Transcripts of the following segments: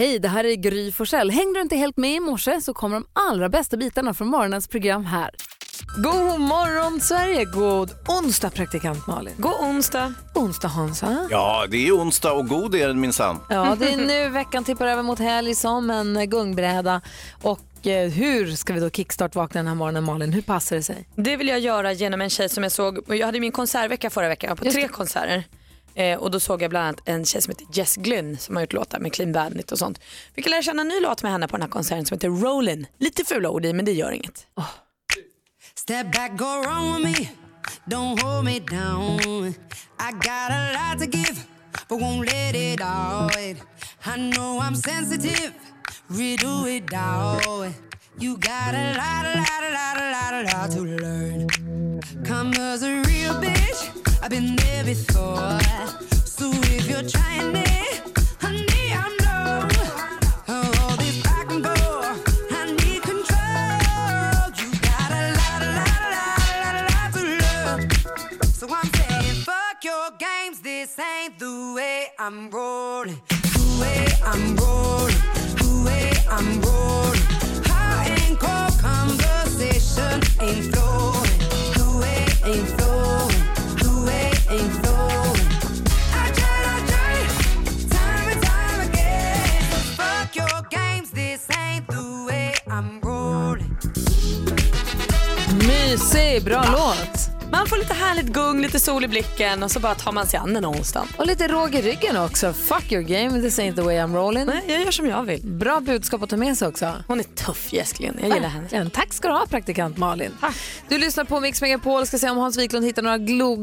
Hej, det här är Gry Forssell. Hängde du inte helt med i morse så kommer de allra bästa bitarna från morgonens program här. God morgon Sverige, god onsdag praktikant Malin. God onsdag. Onsdag Hansa. Ja, det är onsdag och god är den minsann. Ja, det är nu veckan tippar över mot helg som en gungbräda. Och eh, hur ska vi då kickstart-vakna den här morgonen Malin? Hur passar det sig? Det vill jag göra genom en tjej som jag såg, jag hade min konsertvecka förra veckan, på Just tre det. konserter. Eh, och då såg jag bland annat en tjej som heter Jess Glynn som har gjort låtar med Clean Bandit och sånt. Fick lära känna en ny låt med henne på den här konserten som heter Rollin. Lite fula ord i men det gör inget. Step back, go wrong with me. Don't hold me down. I got a lot to give, but won't let it out. I know I'm sensitive, redo it out. You got a lot, a lot, a lot, a lot, a lot to learn. Come as a real bitch, I've been there before. So if you're trying it, honey, I know. All this back and forth, I need control. You got a lot, a lot, a lot, a lot, to learn. So I'm saying, fuck your games. This ain't the way I'm rolling. The way I'm rolling. The way I'm rolling. Hot and cold conversation ain't flowing. The way ain't flowing. Mysig, bra låt. Man får lite härligt gung, lite sol i blicken och så bara tar man sig an den onsdagen. Och lite råg i ryggen också. Fuck your game, this ain't the way I'm rolling. Nej, jag gör som jag vill. Bra budskap att ta med sig också. Hon är tuff Glynn, jag gillar henne. Verkligen. Tack ska du ha praktikant Malin. Du lyssnar på Mix Megapol. Ska se om Hans Wiklund hittar några glo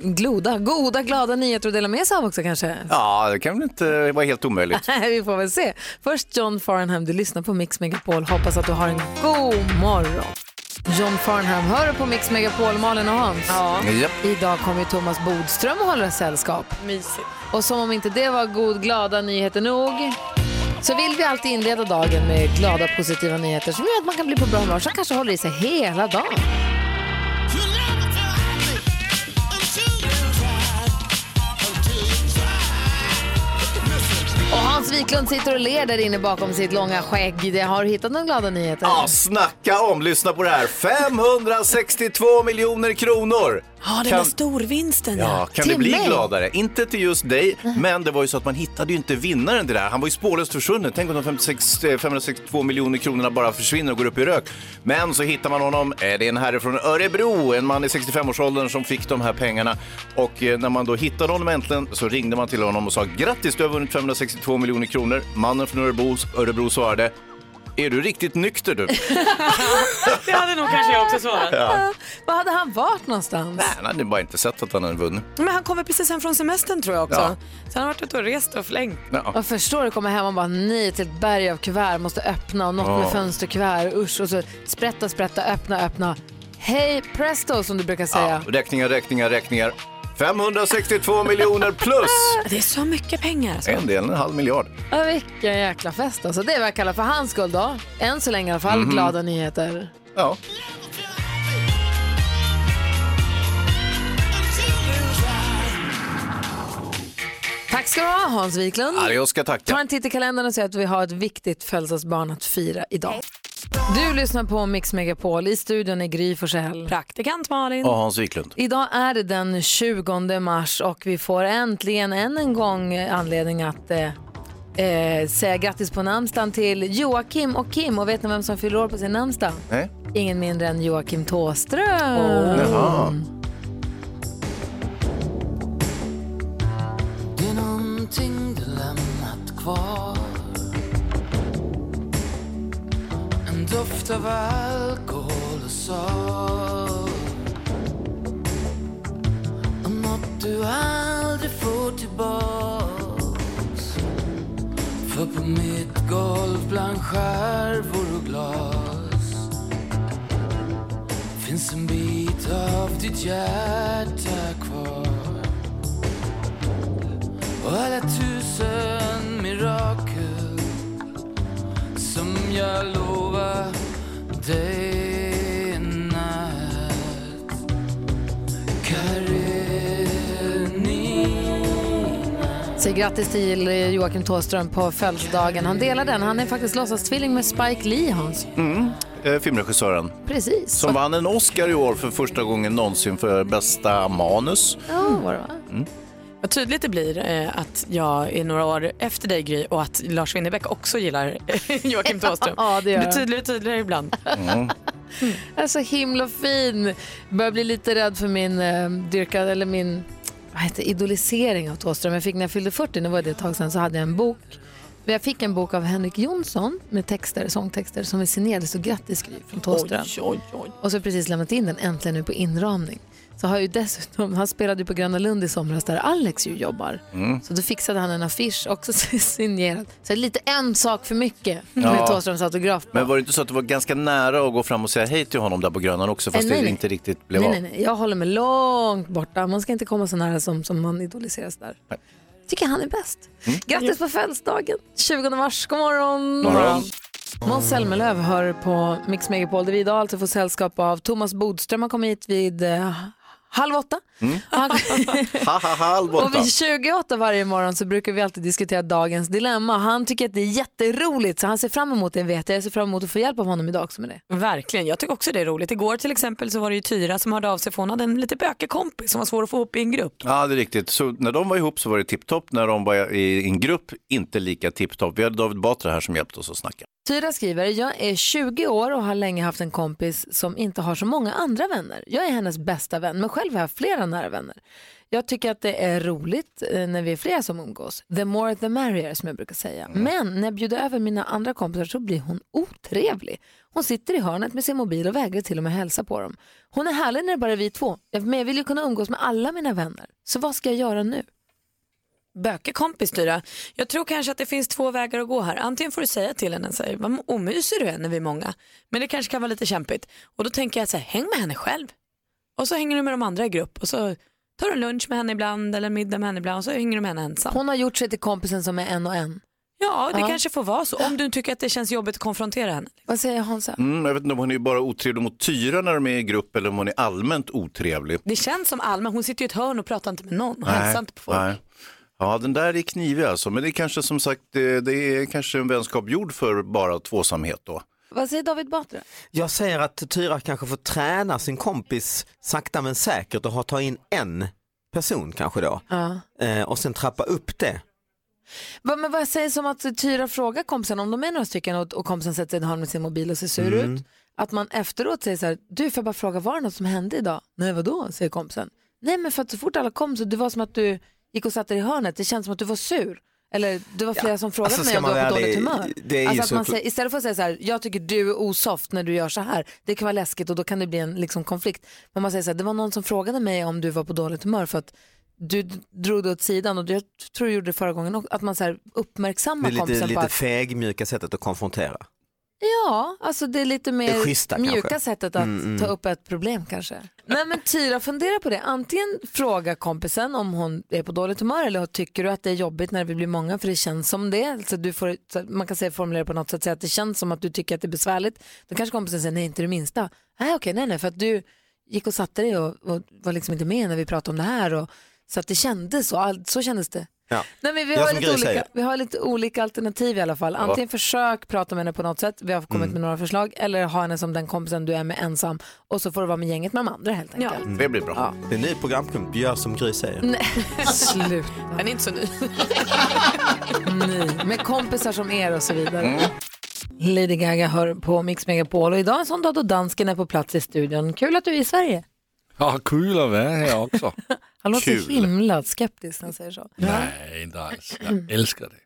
gloda, goda, glada nyheter att dela med sig av också kanske. Ja, det kan väl inte vara helt omöjligt. Vi får väl se. Först John Farnham, du lyssnar på Mix Megapol. Hoppas att du har en god morgon. John Farnham, hör du på Mix Megapol, Malin och Hans? Ja, Japp. Idag kommer Thomas Bodström och håller sällskap. mysigt. Och som om inte det var god, glada nyheter nog så vill vi alltid inleda dagen med glada, positiva nyheter som gör att man kan bli på bra humör som kanske håller i sig hela dagen. Hans Wiklund sitter och ler där inne bakom sitt långa skägg. Det har du hittat några glada nyheter? Ja, snacka om, lyssna på det här. 562 miljoner kronor! Ja, den Kan- där storvinsten ja. Kan Till det bli mig? gladare? Inte till just dig, men det var ju så att man hittade ju inte vinnaren till det här. Han var ju spårlöst försvunnen. Tänk om de 56, eh, 562 miljoner kronorna bara försvinner och går upp i rök. Men så hittar man honom. Eh, Det är en herre från Örebro, en man i 65-årsåldern som fick de här pengarna. Och eh, när man då hittade honom äntligen så ringde man till honom och sa grattis, du har vunnit 562 miljoner kronor. Mannen från Örebro, Örebro svarade är du riktigt nykter du? Det hade nog kanske jag också svarat. Var hade han varit någonstans? Nej, han hade bara inte sett att han hade vunnit. Men han kommer precis hem från semestern tror jag också. Ja. Så han har varit ute och rest och flängt. Ja. Jag förstår, du kommer hem och bara nej till ett berg av kuvert, måste öppna och något Ja. med fönsterkuvert, usch och så sprätta, sprätta, öppna, öppna. Hej presto som du brukar säga. Ja, räkningar, räkningar, räkningar. 562 miljoner plus Det är så mycket pengar. Alltså. en del, en halv miljard. Ja, vilken jäkla fest alltså. Det är vad jag kallar för hans skull då. Än så länge i alla fall, Mhm. glada nyheter. Ja. Tack ska du ha Hans Wiklund. Ja, jag ska Ta tacka. en titt i kalendern och se att vi har ett viktigt födelsedagsbarn att fira idag. Du lyssnar på Mix Megapol. I studion är Gry Forssell. Praktikant Malin. Och Hans Wiklund. Idag är det den 20 mars och vi får äntligen än en gång anledning att eh, eh, säga grattis på namnsdagen till Joakim och Kim. Och vet ni vem som fyller år på sin namnsdag? Nej? Ingen mindre än Joakim Tåström. Jaha. Doft av alkohol och sorg. Och något du aldrig får tillbaks. För på mitt golv bland skärvor och glas. Finns en bit av ditt hjärta kvar. Och alla tusen mirakel som jag lovar dig en natt Så grattis till eh, Joakim Thåström på födelsedagen. Han delar den. Han är faktiskt låtsastvilling med Spike Lee, Hans. Eh, filmregissören. Precis. Som vann en Oscar i år för första gången någonsin för bästa manus. Ja, va? Vad tydligt det blir eh, att jag är några år efter dig Gry och att Lars Winnerbäck också gillar Joakim Thåström. Ja, det gör blir tydligare och tydligare ibland. är så himla fin. Börjar bli lite rädd för min eh, dyrkad, eller min vad heter, det, idolisering av Thåström. Jag fick när jag fyllde 40, nu var det ett tag sedan, så hade jag en bok. Jag fick en bok av Henrik Jonsson med texter, sångtexter som är signerade. Så grattis Gry från Thåström. oj, oj. Och så har jag precis lämnat in den äntligen nu på inramning. Så har ju dessutom, han spelade ju på Gröna Lund i somras där Alex ju jobbar. Så då fixade han en affisch också signerad. Så lite en sak för mycket med Ja. Thåströms autograf på. Men var det inte så att det var ganska nära att gå fram och säga hej till honom där på Grönan också fast Eh, nej, det nej. inte riktigt blev nej, av? nej, nej, jag håller mig långt borta. Man ska inte komma så nära som, som man idoliseras där. Nej. Tycker han är bäst. Grattis på födelsedagen, 20 mars. God morgon. Morgon. Måns Zelmerlöw hör på Mix Megapol där vi idag alltså får sällskap av Thomas Bodström. Han kommer hit vid eh, halv åtta. Ha, halv och åtta. vid 28 varje morgon så brukar vi alltid diskutera dagens dilemma. Han tycker att det är jätteroligt så han ser fram emot det vet jag. Jag ser fram emot att få hjälp av honom idag också med det. Verkligen, jag tycker också det är roligt. Igår till exempel så var det ju Tyra som hörde av sig för hon hade en lite bökig kompis som var svår att få ihop i en grupp. Ja, det är riktigt. Så när de var ihop så var det tipptopp. När de var i en grupp, inte lika tipptopp. Vi hade David Batra här som hjälpte oss att snacka. Tyra skriver, jag är 20 år och har länge haft en kompis som inte har så många andra vänner. Jag är hennes bästa vän, men själv har jag flera nära vänner. Jag tycker att det är roligt eh, när vi är flera som umgås. The more the merrier som jag brukar säga. Men när jag bjuder över mina andra kompisar så blir hon otrevlig. Hon sitter i hörnet med sin mobil och vägrar till och med hälsa på dem. Hon är härlig när det bara är vi två. Men jag vill ju kunna umgås med alla mina vänner. Så vad ska jag göra nu? Bökig kompis Tyra. Jag tror kanske att det finns två vägar att gå här. Antingen får du säga till henne så här, vad omysig du är när vi är många. Men det kanske kan vara lite kämpigt. Och då tänker jag så här, häng med henne själv. Och så hänger du med de andra i grupp och så tar du en lunch med henne ibland eller middag med henne ibland och så hänger du med henne ensam. Hon har gjort sig till kompisen som är en och en. Ja, det Ja. kanske får vara så. Om du tycker att det känns jobbigt att konfrontera henne. Vad säger Hansa? Mm, jag vet inte om hon är bara otrevlig mot Tyra när de är i grupp eller om hon är allmänt otrevlig. Det känns som allmän, hon sitter ju i ett hörn och pratar inte med någon och hälsar inte på folk. nej. Ja, den där är knivig alltså. Men det är kanske som sagt, det, det är kanske en vänskap gjord för bara tvåsamhet då. Vad säger David Batra? Jag säger att Tyra kanske får träna sin kompis sakta men säkert och ha ta in en person kanske då Ja. eh, och sen trappa upp det. Va, men vad sägs om att Tyra frågar kompisen om de är några stycken och, och kompisen sätter sig i hörn med sin mobil och ser sur Mm. ut. Att man efteråt säger så här, du får jag bara fråga, var det något som hände idag? Nej vadå, säger kompisen. Nej men för att så fort alla kom så det var som att du gick och satte dig i hörnet, det känns som att du var sur. Eller det var flera som frågade alltså, mig om du var på dåligt humör. det är alltså att man säger, istället för att säga så här, jag tycker du är osoft när du gör så här, det kan vara läskigt och då kan det bli en liksom, konflikt. Men man säger så här, det var någon som frågade mig om du var på dåligt humör för att du drog det åt sidan och jag tror du gjorde det förra gången också, att man så här Det uppmärksammar är lite, kompisen på lite att fegmjuka sättet att konfrontera. Ja, alltså det är lite mer Det schyssta mjuka kanske. sättet att Mm, mm. ta upp ett problem kanske. Nej men Tyra, fundera på det. Antingen fråga kompisen om hon är på dåligt humör eller tycker du att det är jobbigt när vi blir många för det känns som det. Alltså du får, man kan säga, formulera på något sätt, säga att det känns som att du tycker att det är besvärligt. Då kanske kompisen säger nej, inte det minsta. Nej okej, nej nej, för att du gick och satte dig och, och var liksom inte med när vi pratade om det här. Och, så att det kändes så, All, så kändes det. Ja. Nej, men vi, har lite olika, säger. vi har lite olika alternativ i alla fall. Antingen försök prata med henne på något sätt, vi har kommit Mm. med några förslag, eller ha henne som den kompisen du är med ensam och så får du vara med gänget med de andra helt enkelt. Ja. Det blir bra. Det är en ny programpunkt, gör som Gry säger. Nej, sluta. Den är inte så ny. Nej. Med kompisar som er och så vidare. Lady Gaga hör på Mix Megapol och idag är en sån dag då dansken är på plats i studion. Kul att du är i Sverige. Ja, kul att vara här också. Han låter Kul. så himla skeptisk när han säger så. Nej, inte alls. Jag älskar det.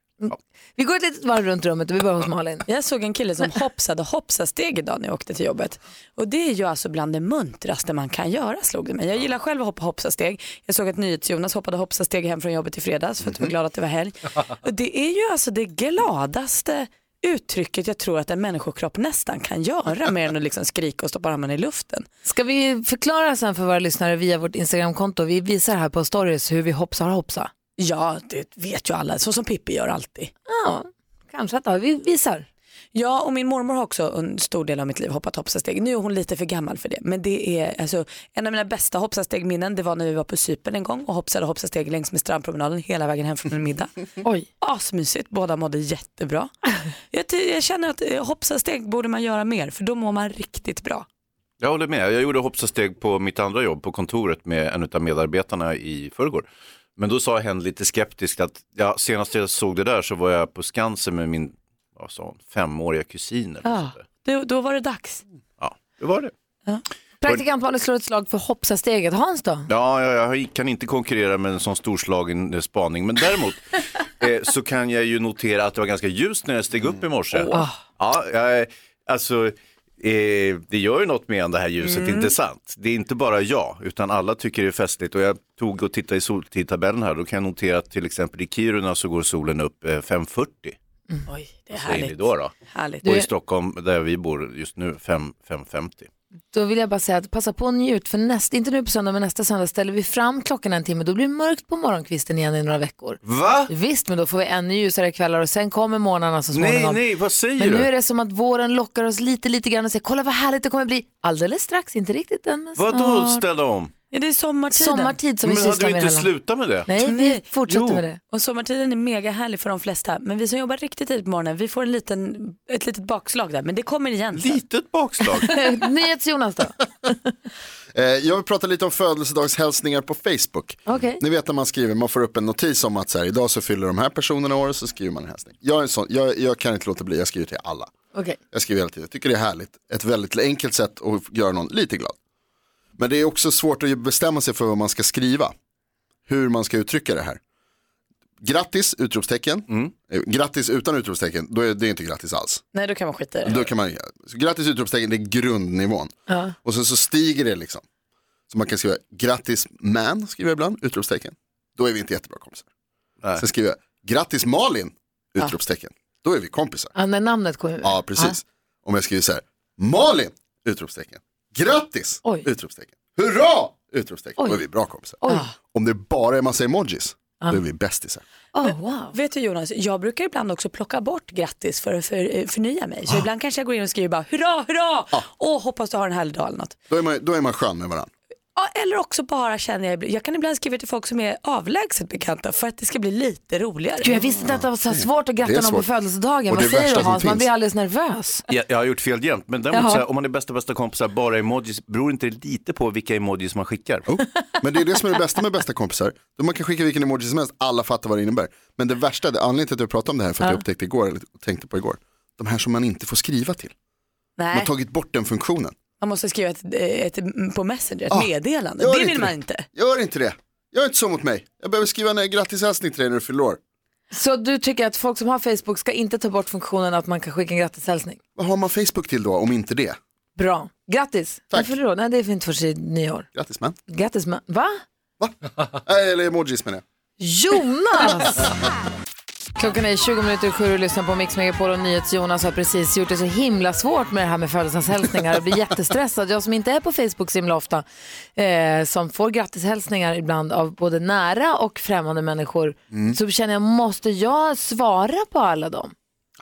Vi går ett litet varv runt rummet och vi börjar hos Malin. Jag såg en kille som hoppsade hoppsasteg idag när jag åkte till jobbet. Och det är ju alltså bland det muntraste man kan göra slog det mig. Jag gillar själv att hoppa hoppsasteg. Jag såg att NyhetsJonas hoppade hoppsasteg hem från jobbet i fredags för att jag var glad att det var helg. Och det är ju alltså det gladaste uttrycket jag tror att en människokropp nästan kan göra mer än att liksom skrika och stoppa armarna i luften. Ska vi förklara sen för våra lyssnare via vårt Instagramkonto? Vi visar här på stories hur vi hoppsar hoppsa. Ja, det vet ju alla, så som Pippi gör alltid. Ja, kanske att ja, vi visar. Ja, och min mormor har också en stor del av mitt liv hoppat hoppsasteg. Nu är hon lite för gammal för det. Men det är alltså, en av mina bästa hoppsastegminnen det var när vi var på Cypern en gång och hoppsade hoppsasteg längs med strandpromenaden hela vägen hem från en middag. Oj. Asmysigt, båda mådde jättebra. Jag, jag känner att eh, hoppsasteg borde man göra mer för då mår man riktigt bra. Jag håller med. Jag gjorde hoppsasteg på mitt andra jobb på kontoret med en av medarbetarna i förrgår. Men då sa hen lite skeptiskt att ja, senast jag såg det där så var jag på Skansen med min vad sa hon, femåriga kusin. eller Ja. sånt. Då, då var det dags. ja, det var det. Praktikant Malin slår ett slag för hoppsasteget. Hans då? Ja, jag, jag kan inte konkurrera med en sån storslagen eh, spaning, men däremot eh, så kan jag ju notera att det var ganska ljust när jag steg upp i morse. Ja, jag, alltså, eh, det gör ju något med en det här ljuset, inte sant? Det är inte bara jag, utan alla tycker det är festligt och jag tog och tittade i soltidtabellen här, då kan jag notera att till exempel i Kiruna så går solen upp eh, 5.40. Oj, det är Vad säger ni härligt. då? då? härligt. Och i Stockholm, där vi bor just nu, 5 5.50. Då vill jag bara säga att passa på och njut för nästa, inte nu på söndag men nästa söndag ställer vi fram klockan en timme. Då blir det mörkt på morgonkvisten igen i några veckor. Va? Visst, men då får vi ännu ljusare kvällar och sen kommer morgnarna så Nej, småningom. nej, vad säger Men du? nu är det som att våren lockar oss lite, lite grann och säger kolla vad härligt det kommer bli alldeles strax, inte riktigt än men Vadå snart. ställa om? Ja, det är sommartiden. Sommartid som Men vi hade sysslar du med inte hela. slutat med det? Nej, vi fortsätter Jo. med det. Och sommartiden är mega härlig för de flesta. Men vi som jobbar riktigt tidigt på morgonen, vi får en liten, ett litet bakslag där. Men det kommer igen sen. Litet bakslag. NyhetsJonas då? Eh, jag vill prata lite om födelsedagshälsningar på Facebook. Okej. Ni vet när man skriver, man får upp en notis om att så här, idag så fyller de här personerna år och så skriver man en hälsning. Jag, är en sån, jag, jag kan inte låta bli, jag skriver till alla. Okej. Jag skriver hela tiden, jag tycker det är härligt. Ett väldigt enkelt sätt att göra någon lite glad. Men det är också svårt att bestämma sig för vad man ska skriva. Hur man ska uttrycka det här. Grattis, utropstecken. Eh, Grattis utan utropstecken, då är det inte grattis alls. Nej, då kan man skita i det. Då kan man, grattis utropstecken, det är grundnivån. Och sen så stiger det liksom. Så man kan skriva grattis man, skriver jag ibland, utropstecken. Då är vi inte jättebra kompisar. Nej. Sen skriver jag grattis Malin, utropstecken. Då är vi kompisar. Ja, när namnet kommer. Ja, precis. Om jag skriver så här, Malin, utropstecken. Grattis, Oj. utropstecken. Hurra, utropstecken. Oj. Då är vi bra kompisar. Oj. Om det bara är massa emojis, då är vi bästisar. Oh, wow. Vet du Jonas, jag brukar ibland också plocka bort grattis för att för, eh, förnya mig. Så ibland kanske jag går in och skriver bara hurra, hurra, åh hoppas du har en härlig dag eller något. Då är man, då är man skön med varandra. Ja, eller också bara känner jag, jag kan ibland skriva till folk som är avlägset bekanta för att det ska bli lite roligare. Gud, jag visste inte att det var så här svårt att gratta någon på födelsedagen. Vad säger du Hans? Man blir alldeles nervös. Jag, jag har gjort fel jämt, men däremot så här, om man är bästa bästa kompisar bara emojis, beror inte lite på vilka emojis man skickar? Oh. Men det är det som är det bästa med bästa kompisar. Då man kan skicka vilken emoji som helst, alla fattar vad det innebär. Men det värsta, det anledningen till att jag pratade om det här, för att jag upptäckte igår, eller tänkte på igår, de här som man inte får skriva till. Man Nej, har tagit bort den funktionen. Man måste skriva ett, ett, på Messenger, ett Ja, meddelande. gör Det inte vill man det. inte. Gör inte det. Gör inte så mot mig. Jag behöver skriva en grattishälsning till dig när du fyller år. Så du tycker att folk som har Facebook ska inte ta bort funktionen att man kan skicka en grattishälsning? Vad har man Facebook till då om inte det? Bra. Grattis. Tack. Du år? Nej, det är inte först i nyår. Grattis man. Grattis, man. Va? Nej, eller emojis menar jag. Jonas! Klockan är 20 minuter sju och lyssnar på Mix Megapol och NyhetsJonas har precis gjort det så himla svårt med det här med födelsedagshälsningar. Jag blir jättestressad. Jag som inte är på Facebook så himla ofta, eh, som får grattishälsningar ibland av både nära och främmande människor, så känner jag, måste jag svara på alla dem?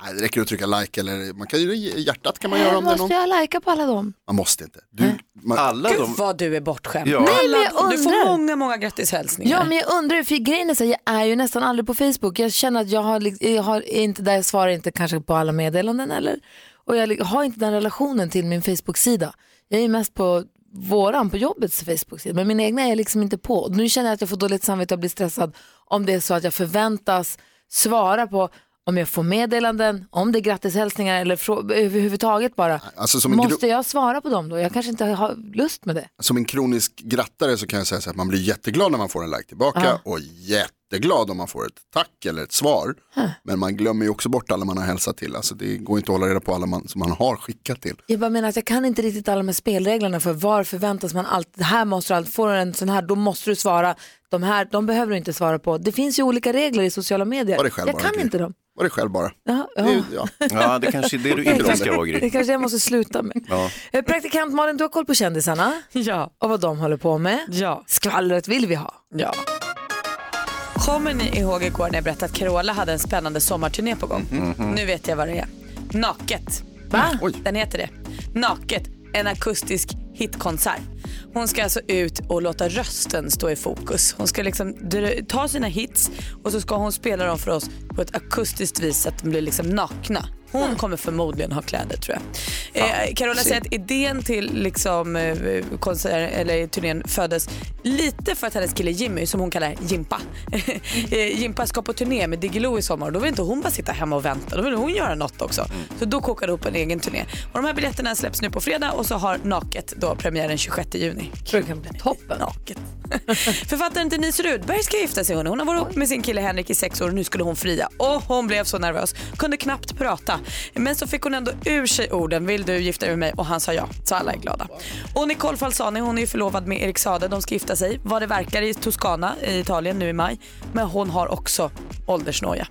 Nej, det räcker att trycka like eller man kan ju hjärtat kan man göra om det är måste jag lajka på alla dem? Man måste inte. Du, man, Alla Gud de... vad du är bortskämd. Ja. Nej, men jag Alla, du får undrar. många, många grattishälsningar. Ja, men jag undrar, för grejen är så, jag är ju nästan aldrig på Facebook. Jag känner att jag, har, jag har inte där, jag svarar inte kanske på alla meddelanden eller, och jag har inte den relationen till min Facebook-sida. Jag är ju mest på våran, på jobbets Facebook-sida, men min egna är jag liksom inte på. Nu känner jag att jag får dåligt samvete och blir stressad om det är så att jag förväntas svara på om jag får meddelanden, om det är grattishälsningar eller överhuvudtaget bara. alltså Måste jag svara på dem då? Jag kanske inte har lust med det. som en kronisk grattare så kan jag säga så att man blir jätteglad när man får en like tillbaka och jätteglad om man får ett tack eller ett svar. Men man glömmer ju också bort alla man har hälsat till. Alltså det går inte att hålla reda på alla man, som man har skickat till. Jag bara menar att jag kan inte riktigt alla de här spelreglerna för var förväntas man allt, det här måste du allt, får du en sån här, då måste du svara, de här, de behöver du inte svara på. Det finns ju olika regler i sociala medier. Var det själv jag bara, kan inte dem. Var det själv bara. Ja, ja. Det, ja. Ja, det kanske är det du inte ska vara Det kanske jag måste sluta med. Ja. Eh, Praktikant Malin, du har koll på kändisarna Ja, och vad de håller på med. ja, Skvallret vill vi ha. ja. Kommer ni ihåg igår när jag berättade att Carola hade en spännande sommarturné på gång? Nu vet jag vad det är. Naket. Va? Den heter det. Naket, en akustisk hitkonsert. Hon ska alltså ut och låta rösten stå i fokus. Hon ska liksom ta sina hits och så ska hon spela dem för oss på ett akustiskt vis så att de blir liksom nakna. Hon kommer förmodligen ha kläder tror jag. Eh, Carola säger att idén till liksom, eh, konsert, eller turnén föddes lite för att hennes kille Jimmy, som hon kallar Jimpa, eh, Jimpa ska på turné med Diggiloo i sommar då vill inte hon bara sitta hemma och vänta, då vill hon göra något också. Så då kokade ihop en egen turné. Och de här biljetterna släpps nu på fredag och så har Naket då premiär den 26 juni. det kan bli toppen. Naket. Författaren Denise Rudberg ska gifta sig. Hon, hon har varit ihop med sin kille Henrik i sex år och nu skulle hon fria. Och hon blev så nervös, kunde knappt prata. Men så fick hon ändå ur sig orden, vill du gifta dig med mig? Och han sa ja, så alla är glada. Och Nicole Falsani, hon är ju förlovad med Erik Sade. De ska gifta sig, vad det verkar, i Toscana i Italien nu i maj. Men hon har också åldersnoja.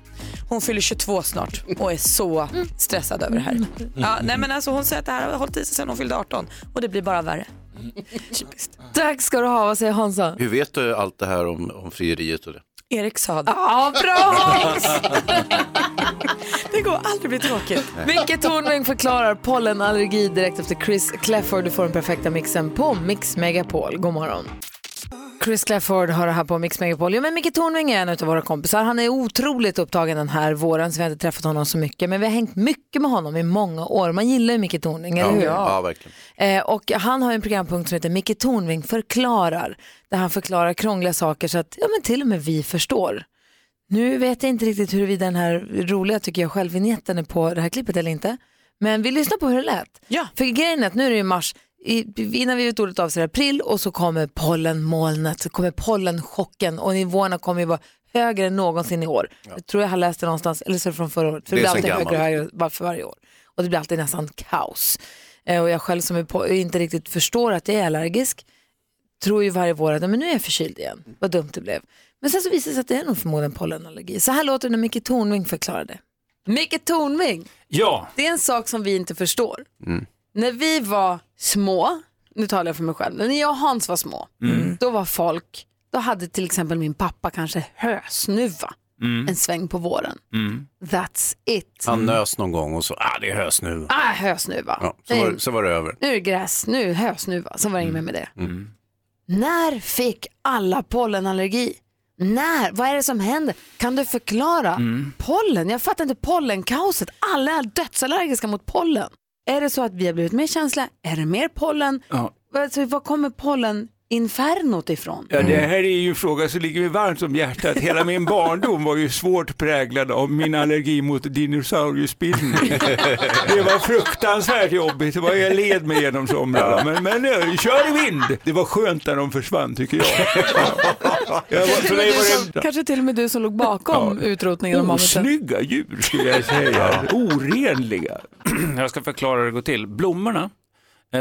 Hon fyller 22 snart och är så stressad över det här. Ja, nej men alltså hon säger att det här har hållit i sig sedan hon fyllde 18 och det blir bara värre. Typiskt. Tack ska du ha, vad säger Hansa? Hur vet du allt det här om, om frieriet och det? Erik Sade. Ja, bra Hans! Går aldrig bli tråkigt. Micke Tornving förklarar pollenallergi direkt efter Chris Clafford. Du får den perfekta mixen på Mix Megapol. God morgon. Chris Clafford har det här på Mix Megapol. Jo, men Micke Tornving är en av våra kompisar. Han är otroligt upptagen den här våren så vi har inte träffat honom så mycket. Men vi har hängt mycket med honom i många år. Man gillar ju Micke Tornving, eller hur? ja verkligen. Eh, och han har en programpunkt som heter Micke Tornving förklarar. Där han förklarar krångliga saker så att ja, men till och med vi förstår. Nu vet jag inte riktigt huruvida den här roliga, tycker jag själv, vignetten är på det här klippet eller inte. Men vi lyssnar på hur det lät. Ja. För grejen är att nu är det ju mars, i, innan vi vet ordet av så är april och så kommer pollenmolnet, så kommer pollenchocken och nivåerna kommer ju vara högre än någonsin i år. Jag tror jag har läst det någonstans, eller så är det från förra året. För Det det, är blir alltid högre och högre för varje år. Och det blir alltid nästan kaos. Eh, och jag själv som på, inte riktigt förstår att jag är allergisk, tror ju varje vår att men nu är jag förkyld igen. Vad dumt det blev. Men sen så visar det sig att det är nog förmodligen pollenallergi. Så här låter det när Micke Tornving förklarar det. Micke Tornving, Ja, det är en sak som vi inte förstår. När vi var små, nu talar jag för mig själv, när jag och Hans var små, då var folk, då hade till exempel min pappa kanske hösnuva en sväng på våren. That's it. Han nös någon gång och så, ah det är höst nu. Ah, hösnuva. Ja, så, var, så var det över. Nu är det gräs, nu är det hösnuva, så var det inget mer med det. När fick alla pollenallergi? När? Vad är det som händer? Kan du förklara? Pollen? Jag fattar inte pollenkaoset. Alla är dödsallergiska mot pollen. Är det så att vi har blivit mer känsliga? Är det mer pollen? Ja. Alltså, var kommer polleninfernot ifrån? ja, det här är ju en fråga som ligger mig varmt om hjärtat. Hela min barndom var ju svårt präglad av min allergi mot dinosauriespillning. Det var fruktansvärt jobbigt, det var jag led mig genom somrarna. Men, men eh, kör i vind! Det var skönt när de försvann tycker jag. jag var, för mig var det Kanske till och med du som låg bakom utrotningen av mammuten. Osnygga djur skulle jag säga. Orenliga. Jag ska förklara hur det går till. Blommorna,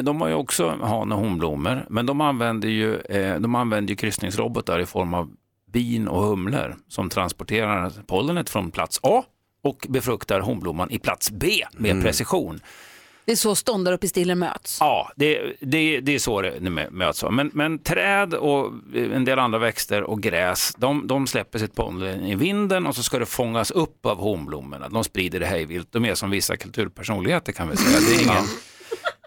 de har ju också han och honblommor, men de använder ju, eh, de använder ju kryssningsrobotar i form av bin och humlor som transporterar pollenet från plats A och befruktar honblomman i plats B med precision. Det är så ståndar och pistiller möts. Ja, det, det, det är så det mö- möts. Men, men träd och en del andra växter och gräs, de, de släpper sitt pollen i vinden och så ska det fångas upp av honblommorna. De sprider det hejvilt. De är som vissa kulturpersonligheter kan vi säga. Det är ingen,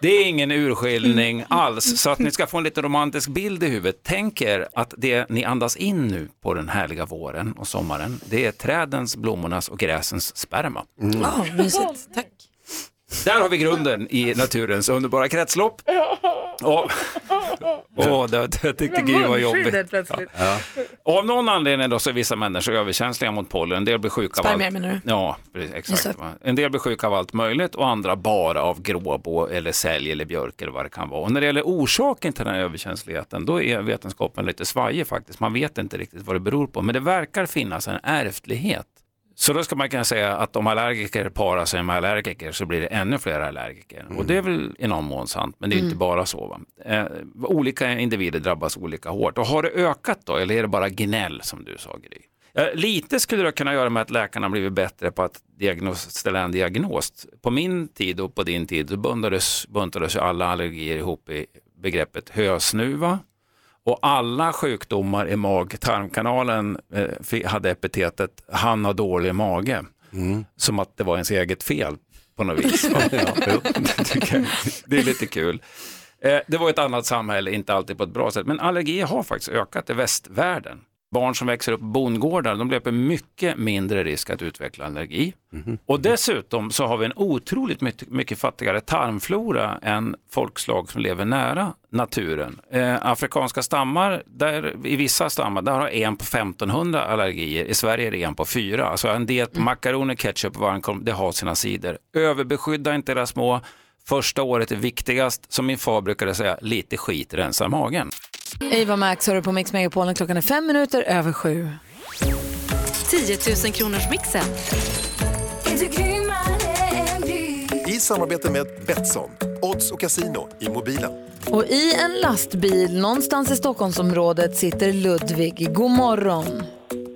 det är ingen urskiljning alls. Så att ni ska få en lite romantisk bild i huvudet. Tänk er att det ni andas in nu på den härliga våren och sommaren, det är trädens, blommornas och gräsens sperma. Ja, mysigt. Tack. Där har vi grunden i naturens underbara kretslopp. Och, åh, det, det tyckte Gry var jobbigt. plötsligt. Och av någon anledning då så är vissa människor överkänsliga mot pollen. En del blir sjuka av allt. Spermier menar du? Ja, precis, exakt. va. En del blir sjuka av allt möjligt och andra bara av gråbå eller sälj eller björk eller vad det kan vara. Och när det gäller orsaken till den här överkänsligheten då är vetenskapen lite svajig faktiskt. Man vet inte riktigt vad det beror på men det verkar finnas en ärftlighet. Så då ska man kunna säga att om allergiker parar sig med allergiker så blir det ännu fler allergiker. Och det är väl i någon mån sant, men det är inte bara så. Eh, olika individer drabbas olika hårt. Och har det ökat då, eller är det bara gnäll som du sa Gry? Eh, lite skulle det kunna göra med att läkarna blivit bättre på att diagnos, ställa en diagnos. På min tid och på din tid buntades, buntades alla allergier ihop i begreppet hösnuva. Och alla sjukdomar i mag-tarmkanalen eh, hade epitetet han har dålig mage. Som att det var ens eget fel på något vis. det är lite kul. Eh, det var ett annat samhälle, inte alltid på ett bra sätt, men allergier har faktiskt ökat i västvärlden. Barn som växer upp på bondgårdar, de löper mycket mindre risk att utveckla allergi. Och dessutom så har vi en otroligt mycket, mycket fattigare tarmflora än folkslag som lever nära naturen. Eh, afrikanska stammar, där, i vissa stammar, där har en på 1500 allergier. I Sverige är det en på fyra. Alltså en diet på makaroner, ketchup och varmkorv, det har sina sidor. Överbeskydda inte era små. Första året är viktigast. Som min far brukade säga, lite skit rensar magen. Eva Max hör du på Mix Megapolen. Klockan är fem minuter över sju. 10 000 kronors mixen. I samarbete med Betsson, odds och casino i mobilen. Och i en lastbil någonstans i Stockholmsområdet sitter Ludvig. God morgon.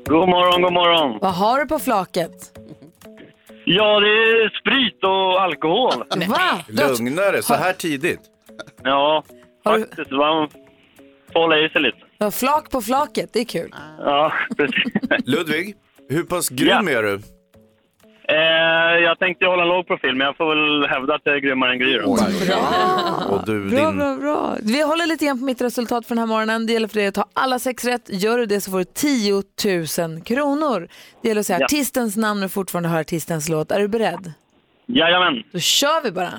God morgon, god morgon. Vad har du på flaket? Ja, det är sprit och alkohol. Va? Lugnare, så här tidigt. Ja, faktiskt. Man får hålla i sig lite. Har flak på flaket, det är kul. Ja, precis. Ludvig, hur pass grym är du? Eh, jag tänkte hålla en låg profil, men jag får väl hävda att jag är grymmare än Gry. då. Och du, Bra, din... bra, bra. Vi håller lite grann på mitt resultat för den här morgonen. Det gäller för dig att ta alla sex rätt. Gör du det så får du 10 000 kronor. Det gäller att säga Ja. artistens namn och fortfarande höra artistens låt. Är du beredd? Jajamän. Då kör vi bara.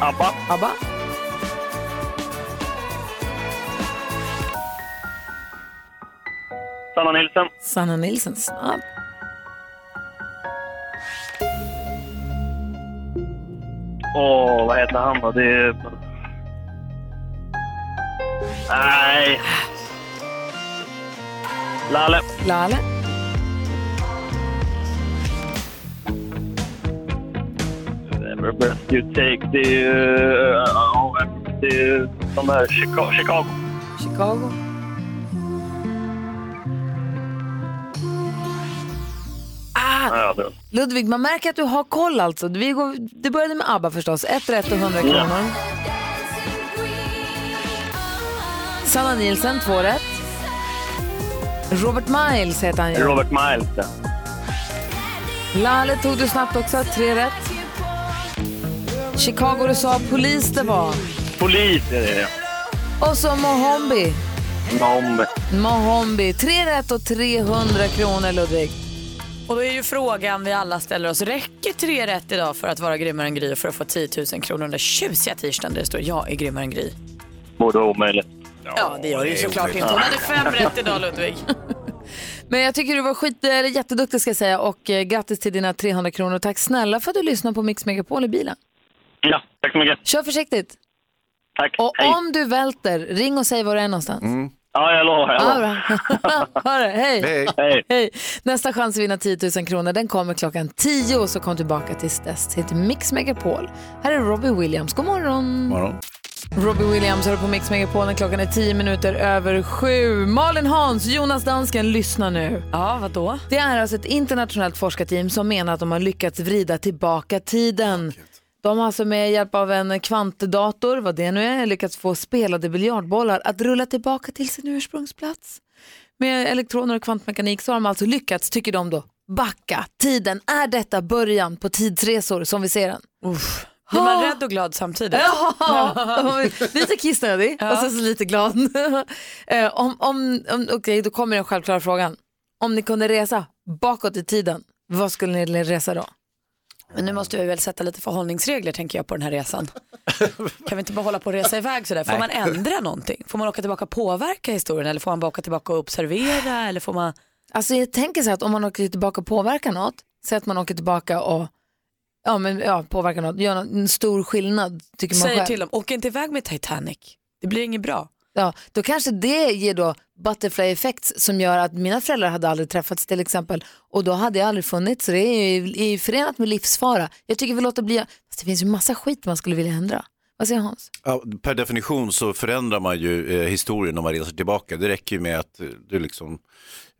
Abba. Abba. Sanna Nilsson. Sanna Nilsson, snabb. Åh, vad heter han då? Det är... Nej. Lalle. Lalle. Whatever breath you take. Det är ju... ja, det är ju de här Chicago. Chicago. Ah, Ja. Ludvig, man märker att du har koll alltså. Vi går, det började med ABBA förstås. Ett rätt och 100 Ja. kronor. Sanna Nielsen, två rätt. Robert Miles heter han ju. Robert Miles. ja. Lalle tog du snabbt också, tre rätt. Chicago du sa, polis det var. Polis är det. Och så Mohombi. Nom. Mohombi, tre rätt och 300 kronor Ludvig. Och då är ju frågan vi alla ställer oss, räcker tre rätt idag för att vara grymmare än Gry och för att få 10 000 kronor den tjusiga tisdagen där det står jag är grymmare än Gry? Borde vara omöjligt. Ja, det gör det ju såklart inte. Hon hade fem rätt idag Ludvig. Men jag tycker du var skit, eller jätteduktig ska jag säga och eh, grattis till dina 300 kronor. Tack snälla för att du lyssnar på Mix Megapol i bilen. Ja, tack så mycket. Kör försiktigt. Tack. Och Hej. om du välter, ring och säg var du är någonstans. Ja, jag lovar. Jag Ja, lovar. ha det, hej. Hej. Hej. Nästa chans att vinna 10 000 kronor den kommer klockan 10 så kom tillbaka tills dess. Heter Mix Megapol. Här är Robbie Williams. God morgon. Morgon. Robbie Williams hör på Mix Megapol när klockan är 10 minuter över sju. Malin Hans, Jonas Dansken, lyssna nu. Ja, vad då? Det är alltså ett internationellt forskarteam som menar att de har lyckats vrida tillbaka tiden. De har alltså med hjälp av en kvantdator, vad det nu är, lyckats få spelade biljardbollar att rulla tillbaka till sin ursprungsplats. Med elektroner och kvantmekanik så har de alltså lyckats, tycker de då, backa tiden. Är detta början på tidsresor som vi ser den? Blir man rädd och glad samtidigt? Ja, lite kissnödig och sen så lite glad. Eh, om, om, om, Okej, då kommer den självklara frågan. Om ni kunde resa bakåt i tiden, vad skulle ni resa då? Men nu måste vi väl sätta lite förhållningsregler tänker jag på den här resan. Kan vi inte bara hålla på och resa iväg sådär? Får Nej. man ändra någonting? Får man åka tillbaka och påverka historien eller får man bara åka tillbaka och observera? Eller får man... Alltså jag tänker så här att om man åker tillbaka och påverkar något, säg att man åker tillbaka och ja, men, ja, påverkar något, gör en stor skillnad tycker man Säger själv. till dem, åk inte iväg med Titanic. Det blir inget bra. Ja, då kanske det ger då butterfly effects som gör att mina föräldrar hade aldrig träffats till exempel och då hade jag aldrig funnits så det är ju, är ju förenat med livsfara. Jag tycker vi låter bli, fast det finns ju massa skit man skulle vilja ändra. Vad säger Hans? Ja, per definition så förändrar man ju eh, historien om man reser tillbaka. Det räcker ju med att eh, du liksom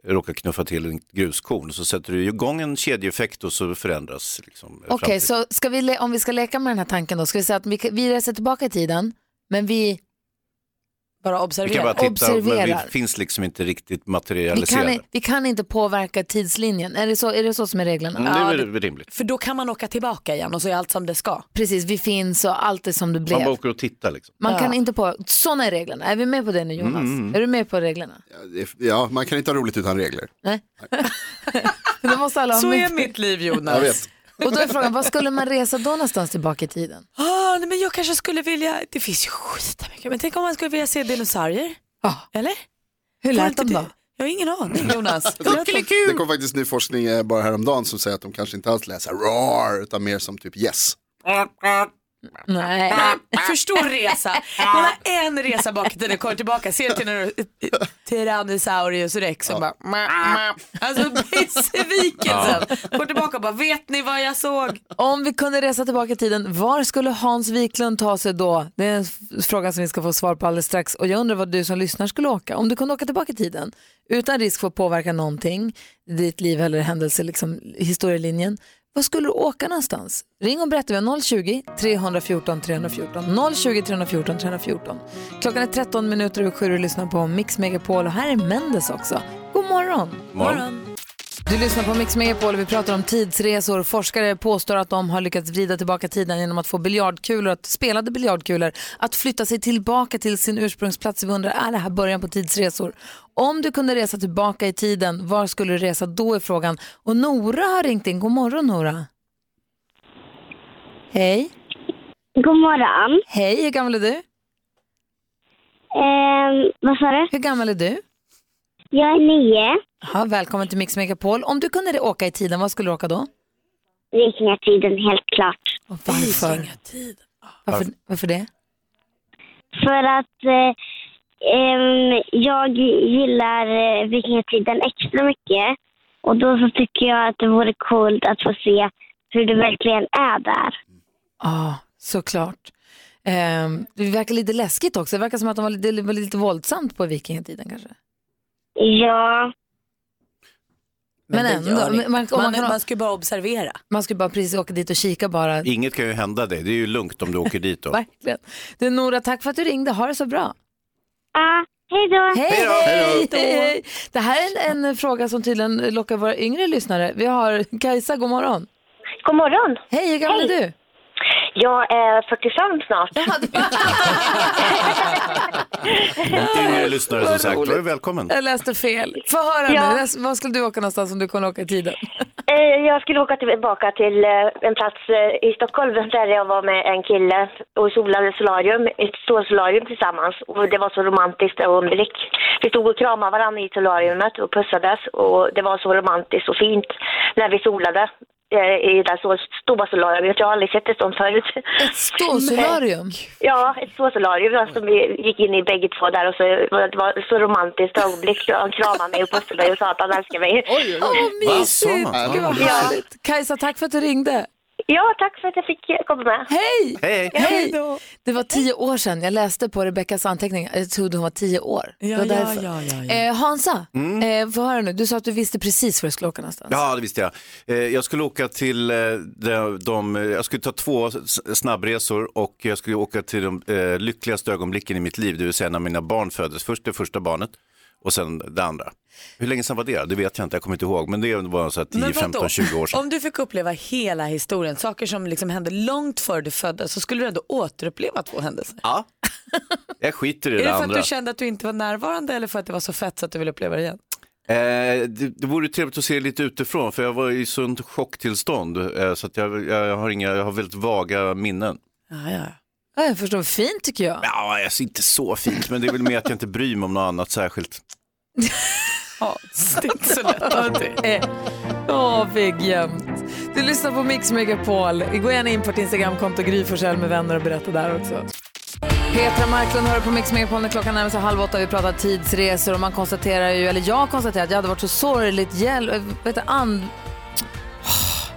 råkar knuffa till en gruskorn så sätter du igång en kedjeeffekt och så förändras liksom, eh, Okej, framtiden. så ska vi, om vi ska leka med den här tanken då, ska vi säga att vi, vi reser tillbaka i tiden men vi Bara Vi kan observera. bara titta, men Observerar. vi finns liksom inte riktigt Vi kan, materialiserade. vi kan inte påverka tidslinjen. Är det så, är det så som är reglerna? Mm, det är väl rimligt. För då kan man åka tillbaka igen och så är allt som det ska. Precis, vi finns och allt är som det blev. Man bara åker och tittar liksom. Man Ja. kan inte på, sådana är reglerna. Är vi med på det nu Jonas? Mm. Är du med på reglerna? Det är- Ja, man kan inte ha roligt utan regler. Nej. Då måste alla ha Så är mitt liv Jonas. Jag vet. Och då är frågan, vad skulle man resa då någonstans tillbaka i tiden? Ah, nej, men jag kanske skulle vilja, det finns ju skitamycket, men tänk om man skulle vilja se dinosaurier? Ja. Eller? Hur lät de då? Jag har ingen aning Jonas. Det kom faktiskt ny forskning eh, bara häromdagen som säger att de kanske inte alls läser roar utan mer som typ yes. Nej. Förstår resa. Man har en resa bak i tiden, kommer tillbaka, ser till när Tyrannosaurus rex som bara. Alltså besvikelsen. Går tillbaka och bara, vet ni vad jag såg? Om vi kunde resa tillbaka i tiden, var skulle Hans Wiklund ta sig då? Det är en fråga som vi ska få svar på alldeles strax. Och jag undrar vad du som lyssnar skulle åka. Om du kunde åka tillbaka i tiden, utan risk för att påverka någonting, ditt liv eller händelse, liksom historielinjen. Var skulle du åka någonstans? Ring och berätta. Vi har 020 314 314. 020 314 314. Klockan är 13 minuter över sju och lyssnar på Mix Megapol och här är Mendes också. God morgon! Morgon. Du lyssnar på Mix Megapol och vi pratar om tidsresor. Forskare påstår att de har lyckats vrida tillbaka tiden genom att få biljardkulor, att spelade biljardkulor, att flytta sig tillbaka till sin ursprungsplats. Vi undrar, är det här början på tidsresor? Om du kunde resa tillbaka i tiden, var skulle du resa då är frågan. Och Nora har ringt in. God morgon Nora. Hej. God morgon. Hej, hur gammal är du? Eh, vad sa du? Hur gammal är du? Jag är nio. Ja, välkommen till Mix Megapol. Om du kunde åka i tiden, vad skulle du åka då? Vikingatiden, helt klart. Och varför? Varför, varför det? För att eh, jag gillar eh, vikingatiden extra mycket. Och då så tycker jag att det vore coolt att få se hur det verkligen är där. Ja, såklart. Ehm, det verkar lite läskigt också. Det verkar som att de var lite, det var lite våldsamt på vikingatiden kanske. Ja, Men, det ändå. gör Men inget. man, man, man, kan, man ska ju bara observera. man skulle bara precis åka dit och kika bara. Inget kan ju hända dig, det är ju lugnt om du åker dit då. Verkligen. Du Nora, tack för att du ringde. Ha det så bra. hej då. Hej, Hej då. hej, hej, hej. Det här är en, en fråga som tydligen lockar våra yngre lyssnare. Vi har Kajsa, god morgon. God morgon. Hej, hur gammal är du? Jag är 45 snart. Yngre lyssnare som sagt, då är välkommen. Jag läste fel. Få höra Ja. nu, Läs- var skulle du åka någonstans om du kunde åka i tiden? Eh, Jag skulle åka tillbaka till eh, en plats eh, i Stockholm där jag var med en kille och solade solarium, ett solarium tillsammans. Och det var så romantiskt ögonblick. Vi stod och kramade varandra i solariumet och pussades och det var så romantiskt och fint när vi solade i det där så stora solariumet. Jag har aldrig sett ett sånt förut. Ett ståsolarium? Ja, ett ståsolarium som vi gick in i bägge två där och så det var så romantiskt ögonblick. Han kramade mig och pussade mig och sa att han älskar mig. Åh, mysigt! Va, så? Gud vad Ja. härligt. Kajsa, tack för att du ringde. Ja, tack för att jag fick komma med. Hej! Hej! Hej! Det var tio år sedan jag läste på Rebeckas anteckningar. Jag trodde hon var tio år. Ja, det var ja, därför. ja, ja, ja. Eh, Hansa, eh, få höra nu. Du sa att du visste precis var du skulle åka någonstans. Ja, det visste jag. Eh, Jag skulle åka till eh, de, de, jag skulle ta två snabbresor och jag skulle åka till de eh, lyckligaste ögonblicken i mitt liv, det vill säga när mina barn föddes. Först det första barnet och sen det andra. Hur länge sedan var det? Det vet jag inte, jag kommer inte ihåg, men det var så här 10, Men vadå? 15, 20 år sedan. Om du fick uppleva hela historien, saker som liksom hände långt före du föddes, så skulle du ändå återuppleva två händelser. Ja, jag skiter i Är det, det för andra. att du kände att du inte var närvarande eller för att det var så fett så att du vill uppleva det igen? Eh, det, det vore trevligt att se lite utifrån för jag var i sånt chocktillstånd eh, så att jag, jag, har inga, jag har väldigt vaga minnen. Ja, ja. Ja, jag förstår, fint tycker jag. Ja, alltså inte så fint men det är väl mer att jag inte bryr mig om något annat särskilt. Ja, det är inte så lätt att det är. Åh, Vigg jämt. Du lyssnar på Mix Megapol. Gå gärna in på ett Instagramkonto, Gry med vänner och berätta där också. Petra Marklund hör på Mix Megapol när klockan närmar sig halv åtta. Vi pratar tidsresor och man konstaterar ju, eller jag konstaterar att jag hade varit så sorgligt äh, Vet du, and... Nu